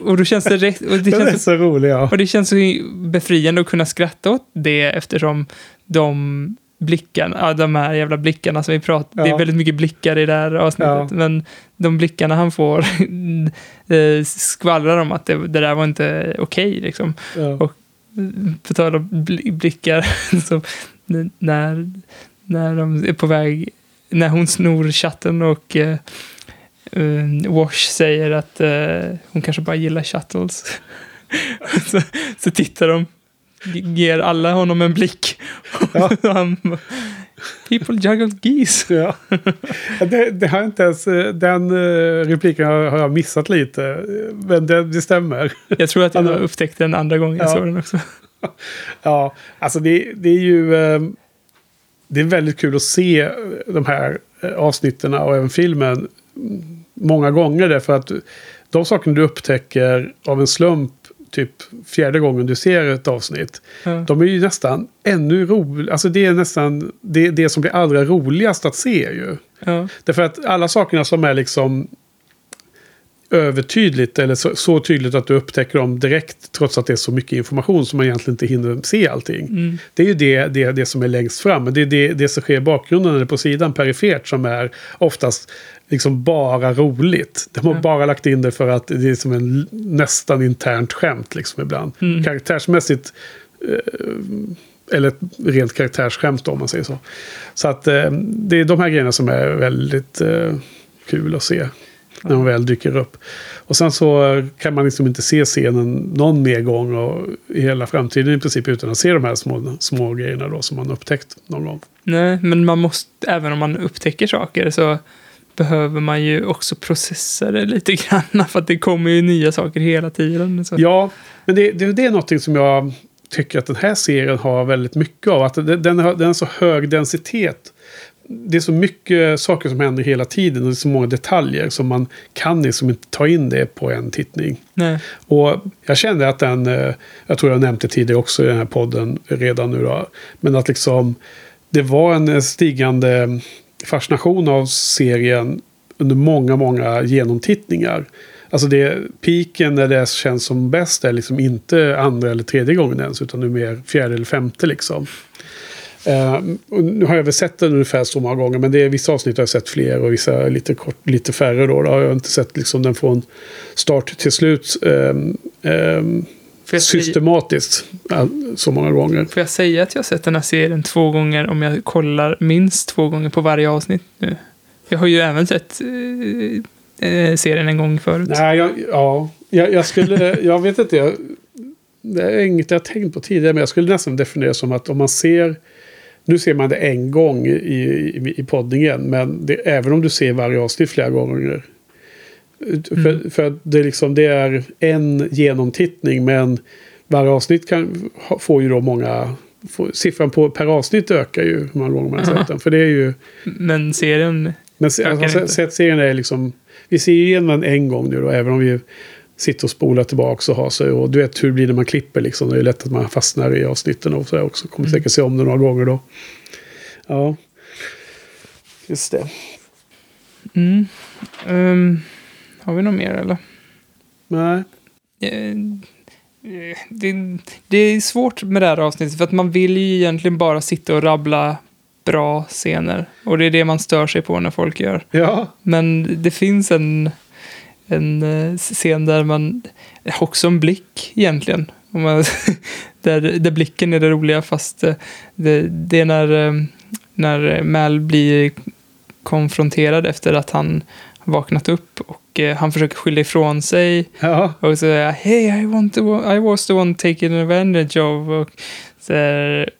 och då känns det rätt... Och det känns, så rolig, ja. och det känns så befriande att kunna skratta åt det eftersom de blickarna, ja, de här jävla blickarna som vi pratar, det är Ja. väldigt mycket blickar i det här avsnittet, Ja. men de blickarna han får eh, skvallrar om att det, det där var inte okej liksom. Ja. Och på tal om bli- blickar, så när, när de är på väg, när hon snor chatten och eh, eh, Wash säger att eh, hon kanske bara gillar shuttles. så, så tittar de, ge- ger alla honom en blick. bara, People juggle geese. Ja. Det, det har inte ens, eh, den eh, repliken har, jag missat lite. Men det, det stämmer. Jag tror att jag upptäckte den andra gången jag Ja. såg den också. Ja, alltså det, det är ju... Det är väldigt kul att se de här eh, avsnitten och även filmen mm, många gånger. Därför att de sakerna du upptäcker av en slump typ fjärde gången du ser ett avsnitt. Ja. De är ju nästan ännu roligare. Alltså det är nästan det, det som blir allra roligast att se ju. Ja. Därför att alla sakerna som är liksom övertydligt eller så, så tydligt att du upptäcker dem direkt trots att det är så mycket information som man egentligen inte hinner se allting. Mm. Det är ju det, det, det som är längst fram. Men det är det, det som sker i bakgrunden eller på sidan perifert som är oftast liksom bara roligt. De har Ja. bara lagt in det för att det är som en nästan internt skämt liksom ibland. Mm. Karaktärsmässigt eh, eller ett rent karaktärsskämt om man säger så. Så att eh, det är de här grejerna som är väldigt eh, kul att se. När de väl dyker upp. Och sen så kan man liksom inte se scenen någon mer gång och i hela framtiden i princip utan att se de här små, små grejerna då som man upptäckt någon gång. Nej, men man måste, även om man upptäcker saker så behöver man ju också processa det lite grann. För att det kommer ju nya saker hela tiden. Så. Ja, men det, det, det är någonting som jag tycker att den här serien har väldigt mycket av. Att den, den, har, den har så hög densitet. Det är så mycket saker som händer hela tiden och det är så många detaljer som man kan liksom inte ta in det på en tittning. Nej. Och jag kände att den, eh, jag tror jag nämnt det tidigare också i den här podden redan nu då, men att liksom det var en eh, stigande fascination av serien under många, många genomtittningar. Alltså det, piken när det känns som bäst är liksom inte andra eller tredje gången ens, utan nu mer fjärde eller femte liksom. Eh, nu har jag väl sett den ungefär så många gånger, men det är vissa avsnitt har jag sett fler och vissa lite, kort, lite färre. Då, då har jag inte sett liksom den från start till slut jag säga- systematiskt all, så många gånger. Får jag säga att jag har sett den här serien två gånger om jag kollar minst två gånger på varje avsnitt nu? Jag har ju även sett eh, eh, serien en gång förut. Nej, jag, ja, jag, jag skulle, jag vet inte, jag, det är inget jag tänkt på tidigare, men jag skulle nästan definiera som att om man ser, nu ser man det en gång i, i, i poddningen, men det, även om du ser varje avsnitt flera gånger, för, för att det, liksom, det är en genomtittning, men varje avsnitt kan, får ju då många, får, siffran på per avsnitt ökar ju hur många gånger man har sett den, för det är ju Men serien men se, alltså, sett serien är liksom... Vi ser ju igenom den en gång nu då, även om vi sitter och spolar tillbaka och har sig. Och du vet hur det blir när man klipper liksom. Det är lätt att man fastnar i avsnitten och så också. Kommer säkert se om det några gånger då. Ja. Just det. Mm. Ehm, har vi något mer eller? Nej. Eh, Det, det är svårt med det här avsnittet för att man vill ju egentligen bara sitta och rabbla bra scener. Och det är det man stör sig på när folk gör. Ja. Men det finns en, en eh, scen där man, också en blick egentligen. Man, där, där blicken är det roliga fast eh, det, det är när, eh, när Mal blir konfronterad efter att han vaknat upp och eh, han försöker skylla ifrån sig. Ja. Och så säger Hey, I, want to, I was the one taken advantage of. Och så,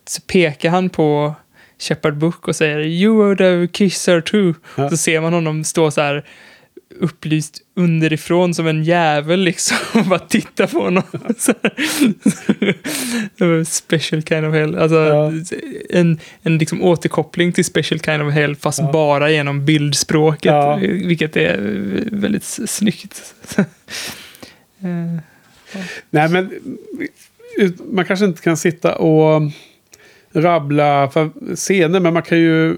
så pekar han på Shepard Book och säger You would have kissed her too. Ja. Så ser man honom stå så här upplyst underifrån som en jävel liksom bara titta på honom. Special kind of hell. Alltså en, en liksom återkoppling till special kind of hell fast bara genom bildspråket. Ja. Vilket är väldigt snyggt. Eh, Nej, men man kanske inte kan sitta och rabbla scener, men man kan ju...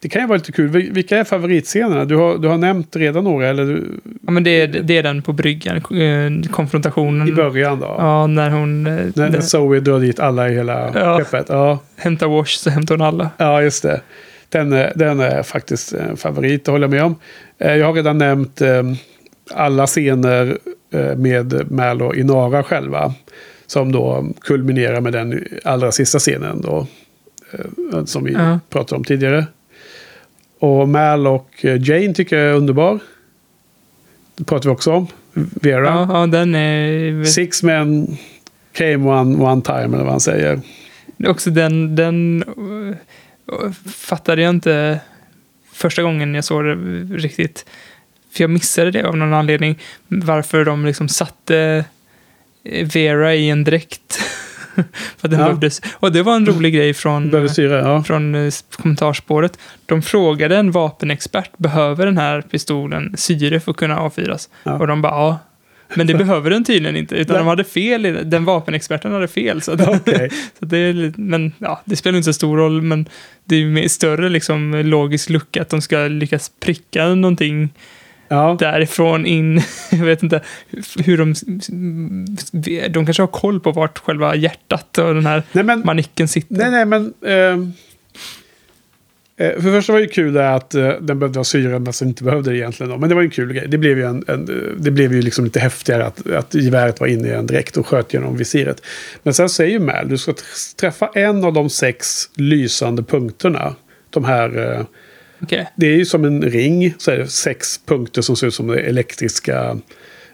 Det kan ju vara lite kul. Vil- Vilka är favoritscenerna? Du har, du har nämnt redan några, eller du, Ja, men det är, det är den på bryggan, eh, konfrontationen. i början då? Ja, när hon eh, När, när när- Zoe drar dit alla i hela Ja. skeppet. Ja. hämtar wash så hämtar hon alla. Ja, just det. Den, är- den är faktiskt en favorit, det håller jag med om. Eh, Jag har redan nämnt eh, alla scener eh, med Mal och Inara själva. Som då kulminerar med den allra sista scenen då. eh, Som vi Ja. pratade om tidigare. Och Mal och eh, Jane tycker jag är underbar. Det pratar vi också om. Vera. Ja, ja den är... Six men came one, one time, eller vad han säger. Också den, den uh, fattade jag inte första gången jag såg det riktigt. För jag missade det av någon anledning. Varför de liksom satte eh, Vera i en dräkt. För den Ja. behövdes. Och det var en rolig grej från, styra, ja. från eh, kommentarspåret. De frågade en vapenexpert, behöver den här pistolen syre för att kunna avfyras? Ja. Och de bara, ja. Men det behöver den tydligen inte, utan de hade fel. det. Den vapenexperten hade fel. Så, att, Okej. så det, är, men, ja, det spelar inte så stor roll, men det är ju större liksom, logisk lucka att de ska lyckas pricka någonting Ja. därifrån in. Jag vet inte hur de... De kanske har koll på vart själva hjärtat och den här Nej, men, manicken sitter. Nej, nej, men... ehm, eh, för det första var det ju kul att eh, den behövde ha syra, men så inte behövde det egentligen. Då. Men det var ju en kul grej. Det blev ju, en, en, eh, det blev ju liksom lite häftigare att, att geväret var inne i en dräkt och sköt genom visiret. Men sen säger ju Mal, du ska tr- träffa en av de sex lysande punkterna. De här... eh, Okej. Det är ju som en ring, så är det sex punkter som ser ut som elektriska...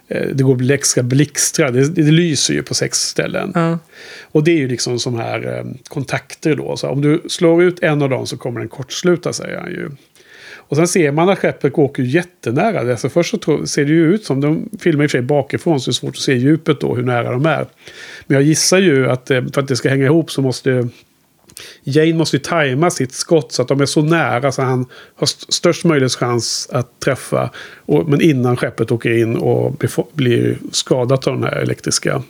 eh, Det går elektriska blixtrar, det, det lyser ju på sex ställen. Ja. Och det är ju liksom som här eh, kontakter då. Så om du slår ut en av dem så kommer den kortsluta, säger han ju. Och sen ser man att skeppet åker jättenära. det. Alltså först så ser det ju ut som, de filmar i och för sig bakifrån så det är svårt att se djupet då, hur nära de är. Men jag gissar ju att eh, för att det ska hänga ihop så måste Jane måste ju tajma sitt skott så att de är så nära så han har st- störst möjlig chans att träffa. Och, men innan skeppet åker in och blir skadat av den här elektriska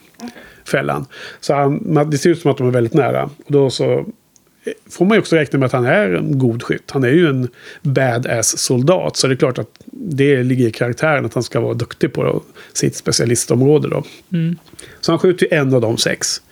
fällan. Så han, det ser ut som att de är väldigt nära. Och då så eh, får man ju också räkna med att han är en god skytt. Han är ju en badass-soldat. Så det är klart att det ligger i karaktären att han ska vara duktig på sitt specialistområde. Då. Mm. Så han skjuter ju en av de sex.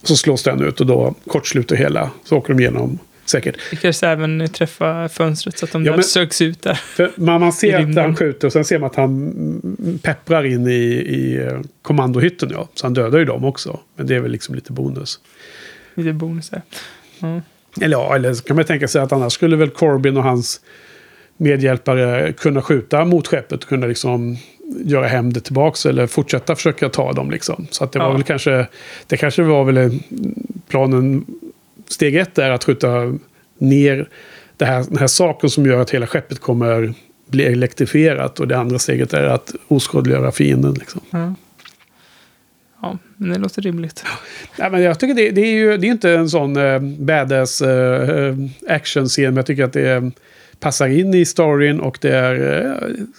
Och så slås den ut och då kortsluter hela. Så åker de igenom säkert. Lyckades även träffa fönstret så att de Ja, men- söks ut där. För man, man ser att han skjuter och sen ser man att han mm, pepprar in i, i eh, kommandohytten. Ja. Så han dödar ju dem också. Men det är väl liksom lite bonus. Lite bonus. Ja. Eller ja, eller så kan man tänka sig att annars skulle väl Corbin och hans medhjälpare kunna skjuta mot skeppet och kunna liksom göra hem det tillbaks eller fortsätta försöka ta dem liksom. Så att det var Ja. väl kanske, det kanske var väl en- planen, steg ett är att skjuta ner det här, den här saken som gör att hela skeppet kommer bli elektrifierat och det andra steget är att oskadliggöra fienden liksom. Ja. ja, men det låter rimligt. Nej, men jag tycker det, det är ju det är inte en sån eh, badass eh, actionscen. Men jag tycker att det eh, passar in i storyn. Och det är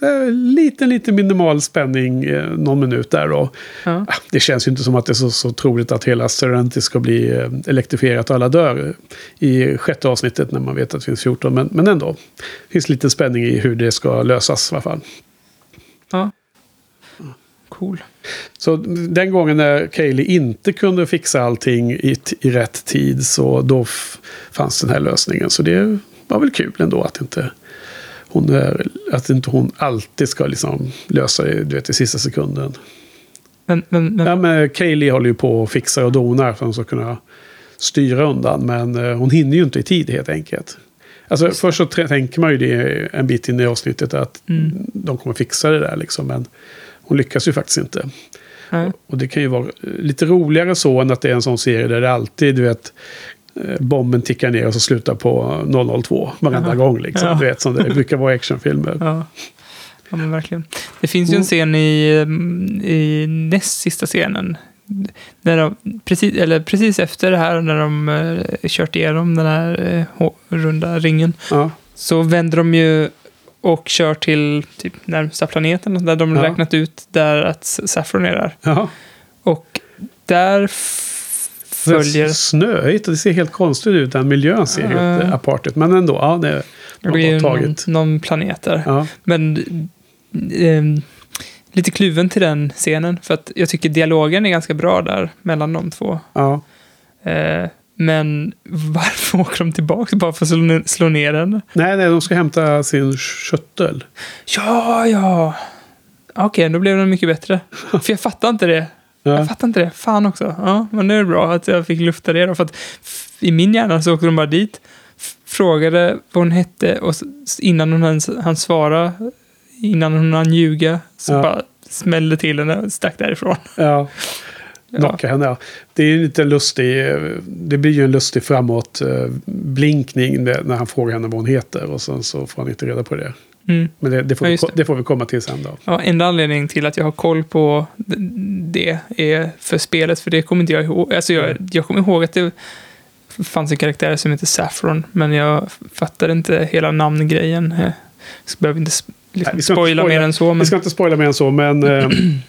eh, lite, lite minimal spänning eh, någon minut där. Och, Ja. ah, det känns ju inte som att det är så, så troligt att hela Serenity ska bli eh, elektrifierat och alla dör eh, i sjätte avsnittet när man vet att det finns 14. Men, men ändå. Det finns lite spänning i hur det ska lösas i alla fall. Ja. Cool. Så den gången när Kaylee inte kunde fixa allting i, i rätt tid så då fanns den här lösningen. Så det var väl kul ändå att inte hon, är, att inte hon alltid ska liksom lösa det du vet, i sista sekunden. Men, men, men Ja, men Kaylee håller ju på och fixar och donar för att hon ska kunna styra undan. Men eh, hon hinner ju inte i tid helt enkelt. Alltså först så tänker man ju det en bit in i avsnittet att Mm. de kommer fixa det där liksom. Men hon lyckas ju faktiskt inte. Nej. Och det kan ju vara eh, lite roligare så än att det är en sån serie där det alltid, du vet, bomben tickar ner och så slutar på 002 varenda Aha. gång. Liksom. Ja. Du vet, som det brukar vara actionfilmer. Ja. ja, men verkligen. Det finns ju Mm. en scen i, mm, i näst sista scenen. När de, precis, eller precis efter det här, när de eh, kört igenom den här eh, runda ringen, Ja. så vänder de ju och kör till typ närmsta planeten, där de Ja. räknat ut där att Saffron är där. Och där följer... Det är snöigt och det ser helt konstigt ut. Den miljön ser helt Ja. uh. apartigt. Men ändå, ja, det, Det de är ju har någon, någon planet där. Ja. Men ehm, lite kluven till den scenen. För att jag tycker dialogen är ganska bra där mellan de två. Ja. Eh, men varför åker de tillbaka bara för att slå, ner den? Nej, nej, de ska hämta sin shuttle. Ja, ja. Okej, då blev den mycket bättre. För jag fattar inte det. Ja. Jag fattar inte det. Fan också. Ja, men nu är det bra att jag fick lufta det då. För att i min hjärna så åkte de bara dit, frågade vad hon hette och innan hon hann, hann svara, innan hon hann ljuga, så Ja. bara smällde till henne och stack därifrån. Ja. Ja. Knocka henne, ja. Det är lite lustig, det blir ju en lustig framåt eh, blinkning när när han frågar henne vad hon heter och sen så får han inte reda på det. Mm. Men det, det, får, Ja, vi, det. det får vi komma till sen då. Ja, enda anledningen till att jag har koll på det är för spelet, för det kommer inte jag ihåg. Alltså jag, jag kommer ihåg att det fanns en karaktär som heter Saffron, men jag fattar inte hela namngrejen. Jag behöver inte liksom, ska inte spoila mer än så. Men... Vi ska inte spoila mer än så, men...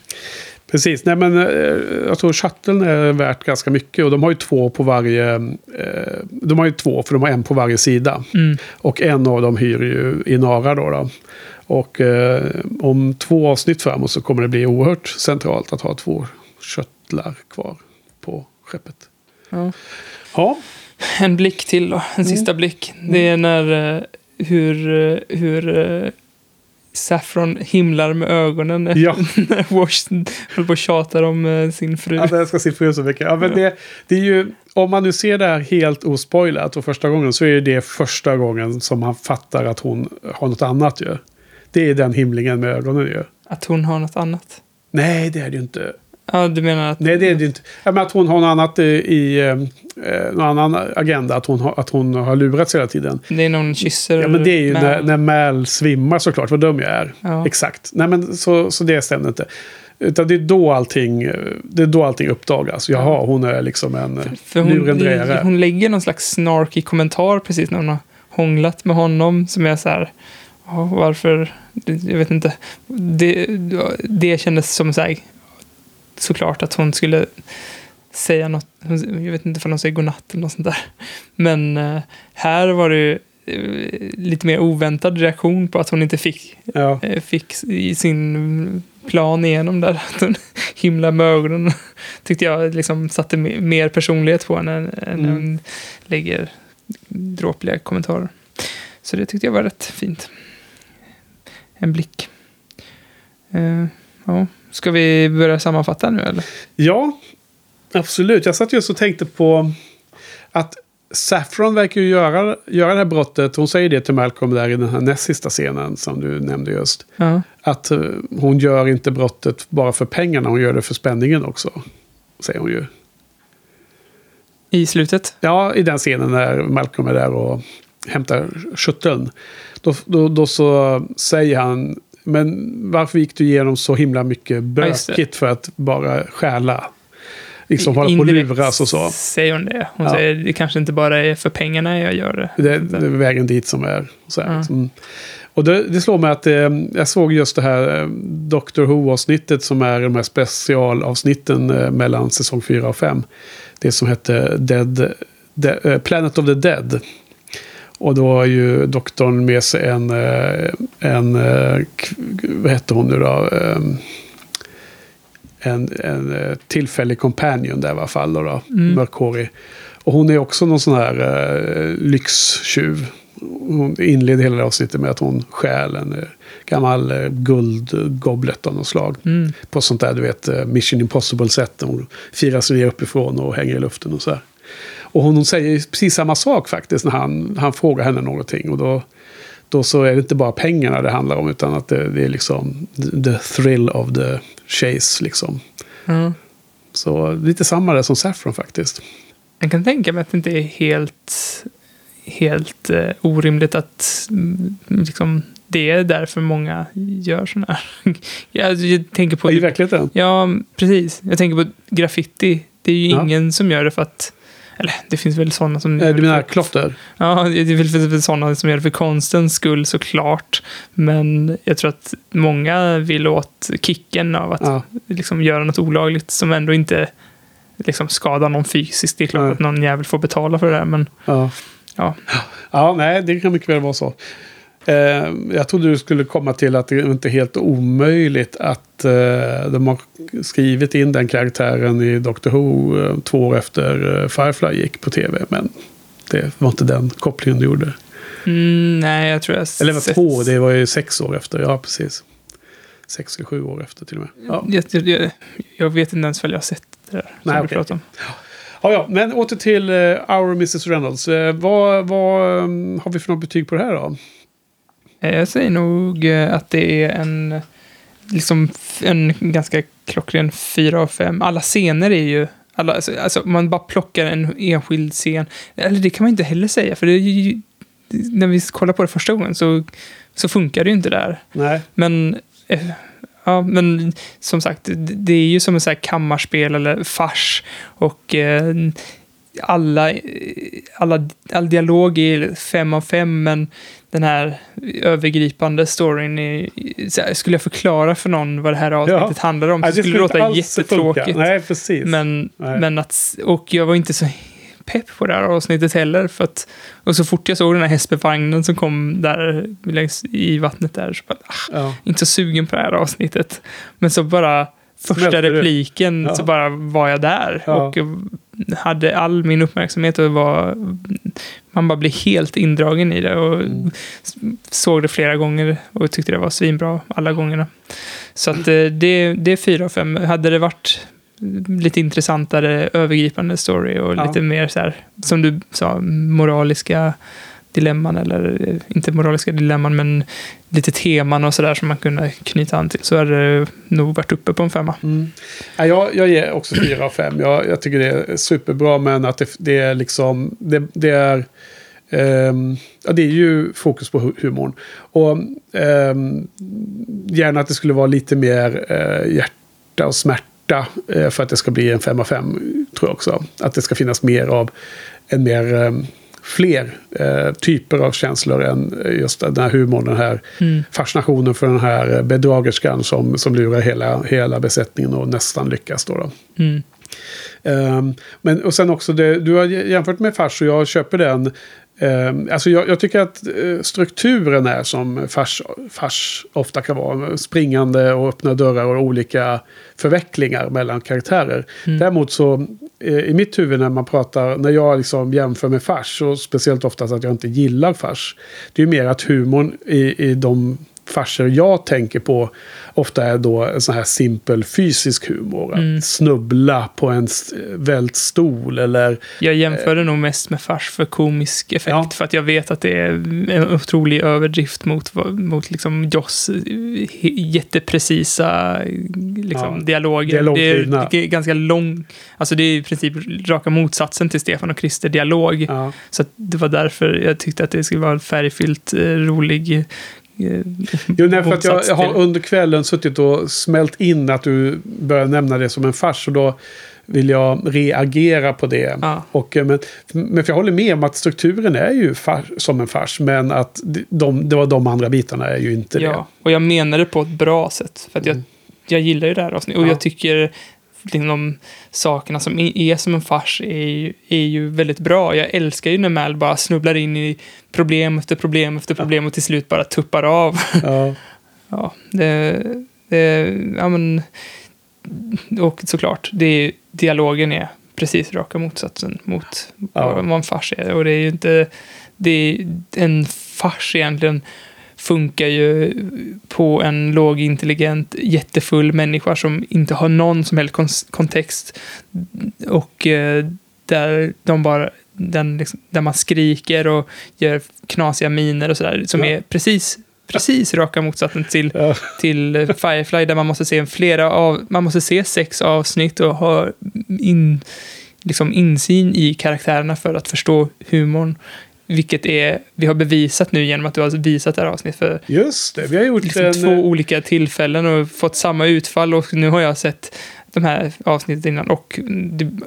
Eh, precis. Nej, men eh, jag tror shuttlen är värt ganska mycket. Och de har ju två på varje... Eh, de har ju två, för de har en på varje sida. Mm. Och en av dem hyr ju Inara då. då. Och eh, om två avsnitt framåt så kommer det bli oerhört centralt att ha två shuttlar kvar på skeppet. Ja. Ja, En blick till då, en Mm. sista blick. Det är när eh, hur, eh, hur eh, Saffron himlar med ögonen Ja. när Wash håller på och tjatar om eh, sin fru. Att jag ska se fru så mycket. Ja, men det, det är ju, om man nu ser det här helt ospoilat och första gången så är det första gången som man fattar att hon har något annat ju. Det är den himlingen med ögonen ju. Att hon har något annat. Nej, det är det ju inte. Ja, du menar att... Nej, det är det inte. Ja, men att hon har något annat i, eh, någon annan agenda. Att hon, har, att hon har lurats hela tiden. Det är någon kysser. Ja, men det är ju när, när Mal svimmar såklart. Vad dum jag är. Ja. Exakt. Nej, men så, så det stämmer inte. Utan det är då allting, det är då allting uppdagas. Jaha, hon är liksom en eh, För hon, lurendrejare. hon lägger någon slags snarkig kommentar precis när hon har hånglat med honom. Som är så här, varför, jag vet inte. Det, det kändes som så här, såklart att hon skulle säga något. Jag vet inte om hon säger godnatt eller något sånt där. Men eh, här var det ju eh, lite mer oväntad reaktion på att hon inte fick, Ja. eh, fick i sin plan igenom där. Att hon himla med ögonen. Tyckte jag liksom satte me- mer personlighet på henne än Mm. hon lägger dråpliga kommentarer. Så det tyckte jag var rätt fint. En blick. Eh, ja. Ska vi börja sammanfatta nu eller? Ja, absolut. Jag satt just och tänkte på att Saffron verkar ju göra, göra det här brottet. Hon säger det till Malcolm där i den här näst sista scenen som du nämnde just. Ja. Att eh, hon gör inte brottet bara för pengarna, hon gör det för spänningen också. Säger hon ju. I slutet? Ja, i den scenen när Malcolm är där och hämtar skjutteln. Då, då, då så säger han, men varför gick du igenom så himla mycket bökigt för att bara stjäla? Liksom hålla på och luras och så. Säger hon det. Hon Ja. säger det kanske inte bara är för pengarna jag gör det. Det, det är vägen dit som är. Så här, liksom. Och det, det slår mig att eh, jag såg just det här eh, Doctor Who-avsnittet som är de här specialavsnitten eh, mellan säsong 4 och 5. Det som hette Dead, De, eh, Planet of the Dead. Och då har ju doktorn med sig en, eh, en eh, vad heter hon nu då? Eh, en, en eh, tillfällig companion där i alla fall. Då, då, Mm. Mörkhårig. Och hon är också någon sån här eh, lyxtjuv. Hon inleder hela avsnittet med att hon stjäl en eh, gammal eh, guldgoblet av något slag. Mm. På sånt där, du vet, eh, Mission Impossible-sätt. Hon firar sig ner uppifrån och hänger i luften och så här. Och hon, hon säger precis samma sak faktiskt när han, han frågar henne någonting. Och då, då så är det inte bara pengarna det handlar om utan att det, det är liksom the thrill of the chase liksom. Mm. Så lite samma där som Saffron faktiskt. Jag kan tänka mig att det inte är helt, helt eh, orimligt att mm, liksom, det är därför många gör sådana här. jag, jag tänker på... I verkligheten? Ja, precis. Jag tänker på graffiti. Det är ju Ja. ingen som gör det för att... Eller det finns väl sådana som... Eh, Du det menar klotter? Ja, det finns väl sådana som gör det för konstens skull såklart. Men jag tror att många vill åt kicken av att Ja. liksom göra något olagligt som ändå inte liksom skadar någon fysiskt. Det är klart Nej. att någon jävel får betala för det där, men Ja. ja. Ja, nej, det kan mycket väl vara så. Eh, jag trodde du skulle komma till att det inte är helt omöjligt att eh, de har skrivit in den karaktären i Doctor Who eh, två år efter Firefly gick på tv. Men det var inte den kopplingen du gjorde. Mm, nej, jag tror jag Eller var sett- två, det var ju sex år efter. Ja, precis. Sex eller sju år efter till och med. Ja. Jag, jag, jag, vet inte ens vad jag har sett det där. som Nej, du pratar om. Ja, ja, men åter till Our Mrs Reynolds. Vad vad eh, har vi för något betyg på det här då? Eh, Jag säger nog eh, att det är en, liksom, en ganska klockren fyra av fem. Alla scener är ju... Alla, alltså, alltså, man bara plockar en enskild scen. Eller det kan man inte heller säga, för det är ju, när vi kollar på det första gången så, så funkar det ju inte där. Nej. Men, eh, ja, men som sagt, det, det är ju som en så här kammarspel eller fars. Och eh, alla, alla, all dialog är fem av fem, men den här övergripande storyn är, skulle jag förklara för någon vad det här avsnittet handlar om Nej, så det skulle det låta jättetråkigt. funka. Nej, precis. Men, Nej. men att, och jag var inte så pepp på det här avsnittet heller. För att, och så fort jag såg den här hästbevagnen som kom där längs i vattnet där, så bara, ah, Ja. inte så sugen på det här avsnittet. Men så bara första Smälte du? repliken Ja. så bara var jag där. Ja. Och hade all min uppmärksamhet och var, man bara blev helt indragen i det. Och Mm. såg det flera gånger och tyckte det var svinbra alla gångerna. Så att eh, det, det är fyra av fem. Hade det varit lite intressantare övergripande story och Ja. lite mer så här, som du sa, moraliska dilemman, eller eh, inte moraliska dilemman, men lite teman och sådär som man kunde knyta an till, så hade det nog varit uppe på en femma. Mm. Ja, jag, jag ger också fyra av fem. Jag, jag tycker det är superbra, men att det, det är liksom... Det, det är... Um, ja, det är ju fokus på hu- humorn. Och um, gärna att det skulle vara lite mer uh, hjärta och smärta uh, för att det ska bli en fem av fem, tror jag också. Att det ska finnas mer av en mer... um, fler eh, typer av känslor än just den här humorn, den här Mm. fascinationen för den här bedragerskan som, som lurar hela, hela besättningen och nästan lyckas. Då då. Mm. Ehm, men och sen också, det, du har jämfört med Fars och jag köper den. Um, alltså jag, jag tycker att eh, strukturen är som Fars, Fars ofta kan vara. Springande och öppna dörrar och olika förvecklingar mellan karaktärer. Mm. Däremot så eh, i mitt huvud när man pratar, när jag liksom jämför med Fars, och speciellt oftast att jag inte gillar Fars. Det är ju mer att humorn i, i de farser jag tänker på ofta är då en sån här simpel fysisk humor. Mm. Att snubbla på en vält stol eller... Jag jämför det nog mest med fars för komisk effekt. För att jag vet att det är en otrolig överdrift mot, mot liksom Joss eh, jätteprecisa liksom, Ja, dialoger. dialogdrivna. Det är ganska lång, alltså det är i princip raka motsatsen till Stefan och Christer dialog. Så att det var därför jag tyckte att det skulle vara en färgfyllt, eh, rolig eh, Jo, nej, för att jag, jag har under kvällen suttit och smält in att du börjar nämna det som en fars. Och då vill jag reagera på det. Och, eh, men, men för jag håller med om att strukturen är ju fars, som en fars. Men att de, det var de andra bitarna är ju inte Ja, och jag menar det på ett bra sätt. För att jag, jag gillar ju det här avsnittet. Och Ja. jag tycker liksom, sakerna som är som en fars är ju, är ju väldigt bra. Jag älskar ju när Mal bara snubblar in i problem efter problem efter problem och till slut bara tuppar av. Ja. ja, det, det, ja men, och såklart, det är, dialogen är precis raka motsatsen mot Ja. vad vad en fars är. Och det är ju inte, det är, en fars egentligen funkar ju på en lågintelligent, jättefull människa som inte har någon som helst kon- kontext. Och eh, där de bara den liksom, där man skriker och gör knasiga miner och sådär. Som Ja. är precis, precis raka motsatsen till, Ja. till eh, Firefly där man måste se flera av, man måste se sex avsnitt och ha in, liksom insyn i karaktärerna för att förstå humorn. Vilket är, vi har bevisat nu genom att du har visat det här avsnittet för Just det, vi har gjort liksom en... två olika tillfällen och fått samma utfall och nu har jag sett de här avsnitten innan och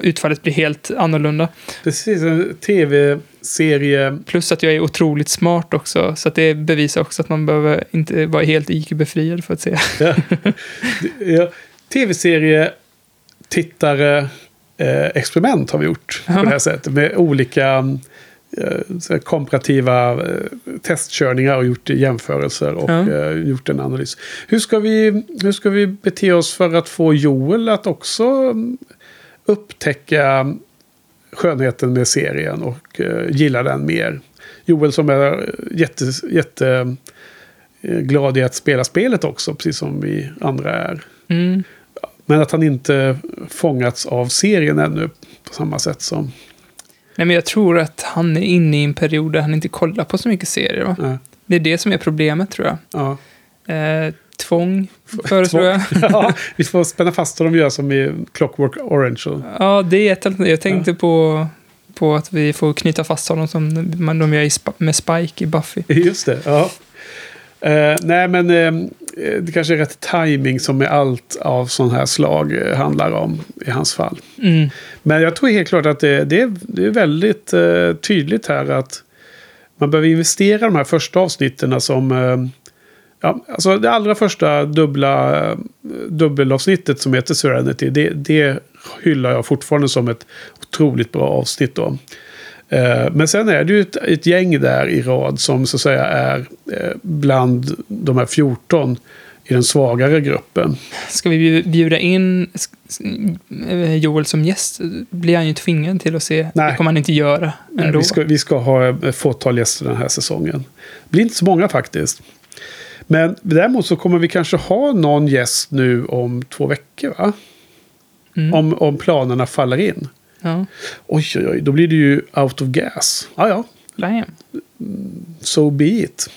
utfallet blir helt annorlunda. Precis, en tv-serie. Plus att jag är otroligt smart också, så att det bevisar också att man behöver inte vara helt IQ-befriad för att se. Ja. ja, tv-serie, tittare, eh, experiment har vi gjort på det här sättet. Med olika eh, komparativa eh, testkörningar och gjort jämförelser och Ja. eh, gjort en analys. Hur ska, vi, hur ska vi bete oss för att få Joel att också mm, upptäcka skönheten med serien och eh, gilla den mer? Joel som är jätte, jätte eh, glad i att spela spelet också, precis som vi andra är. Mm. Men att han inte fångats av serien ännu på samma sätt som... Nej, men jag tror att han är inne i en period där han inte kollar på så mycket serier. Va? Nej. Det är det som är problemet tror jag. Ja. Eh, tvång föreslår jag. ja, vi får spänna fast dem och göra som i Clockwork Orange. Och, Ja, det är ett alternativ. Jag tänkte på, på att vi får knyta fast honom som man, de gör i, med Spike i Buffy. Just det, ja. Eh, nej, men eh, det kanske är rätt timing som med allt av sån här slag eh, handlar om i hans fall. Mm. Men jag tror helt klart att det, det, är, det är väldigt eh, tydligt här att man behöver investera i de här första avsnitten som... Eh, ja, alltså det allra första dubbla, eh, dubbelavsnittet som heter Serenity, det, det hyllar jag fortfarande som ett otroligt bra avsnitt. Då. Eh, Men sen är det ju ett, ett gäng där i rad som så att säga är eh, bland de här 14 i den svagare gruppen. Ska vi bju- bjuda in eh, Joel som gäst blir han ju tvingad till att se. Nej. Det kommer han inte göra Nej, ändå. vi, ska, vi ska ha ett fåtal gäster den här säsongen. Det blir inte så många faktiskt. Men däremot så kommer vi kanske ha någon gäst nu om två veckor va? Mm. Om, om planerna faller in. Ja. Oj, oj, oj, då blir det ju out of gas. Ja, ja, Damn. so be it.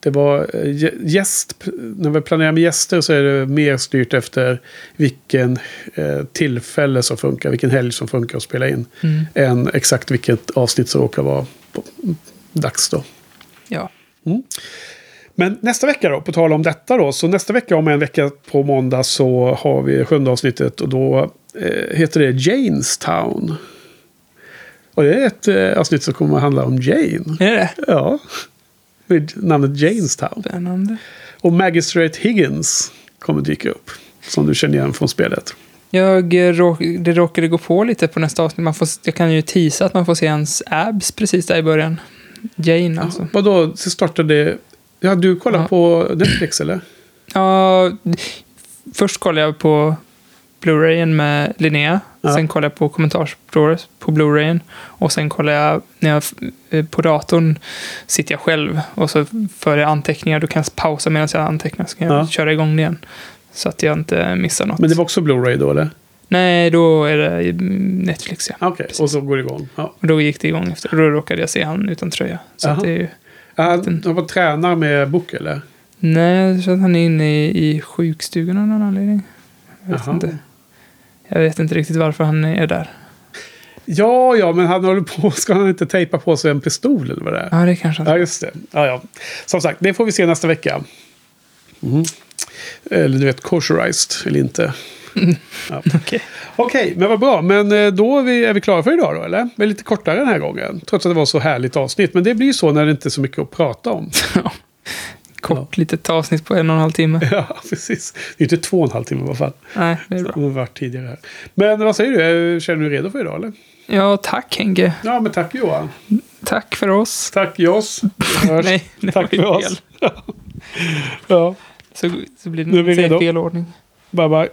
Det var eh, gä- gäst, när vi planerar med gäster så är det mer styrt efter vilken eh, tillfälle som funkar, vilken helg som funkar att spela in. Mm. Än exakt vilket avsnitt som råkar vara på, dags då. Ja. Men nästa vecka då, på tal om detta då. Så nästa vecka, om en vecka på måndag, så har vi sjunde avsnittet. Och då heter det Janestown. Och det är ett eh, avsnitt som kommer att handla om Jane. Är det Ja. Med namnet Janestown. Spännande. Och Magistrate Higgins kommer dyka upp. Som du känner igen från spelet. Jag, eh, råk, det råkade gå på lite på nästa avsnitt. Man får, jag kan ju tisa att man får se hans abs precis där i början. Jane alltså. Vadå, så startade... Ja, du kollar Ja. på Netflix eller? Ja, först kollade jag på Blu-rayen med Linnea. Ja. Sen kollade jag på kommentarsspåret på Blu-rayen. Och sen kollade jag när jag eh, på datorn sitter jag själv och så för jag anteckningar. Då kan jag pausa medan jag antecknar så kan jag Ja. köra igång det igen. Så att jag inte missar något. Men det var också Blu-ray då eller? Nej, då är det Netflix ja. Okej, och så går det igång. Ja. Och då gick det igång efter. Och då råkade jag se han utan tröja. Så att det är ju... Han, var tränare med Book eller? Nej, så att han är inne i, i sjukstugan av någon anledning. Jag vet Jaha. inte. Jag vet inte riktigt varför han är där. Ja, ja, men han håller på. Ska han inte tejpa på sig en pistol eller vad det är? Ja, det kanske han Ja, just det. Ja, ja. Som sagt, det får vi se nästa vecka. Mm. Eller du vet, kosherized eller inte. Ja. Okej. Okej, men vad bra. Men eh, då är vi, är vi klara för idag då, eller? Det är lite kortare den här gången. Trots att det var så härligt avsnitt. Men det blir ju så när det inte är så mycket att prata om. Kort litet avsnitt på en och en halv timme. ja, precis. Det är inte två och en halv timme i alla fall. Nej, det är bra. Som det varit tidigare här. Men vad säger du? Känner du dig redo för idag, eller? Ja, tack Henke. Ja, men tack Johan. Tack för oss. Tack Joss. Nej, det tack för oss. ja. Så, så blir det Nu är vi säg redo. fel ordning. Bye, bye.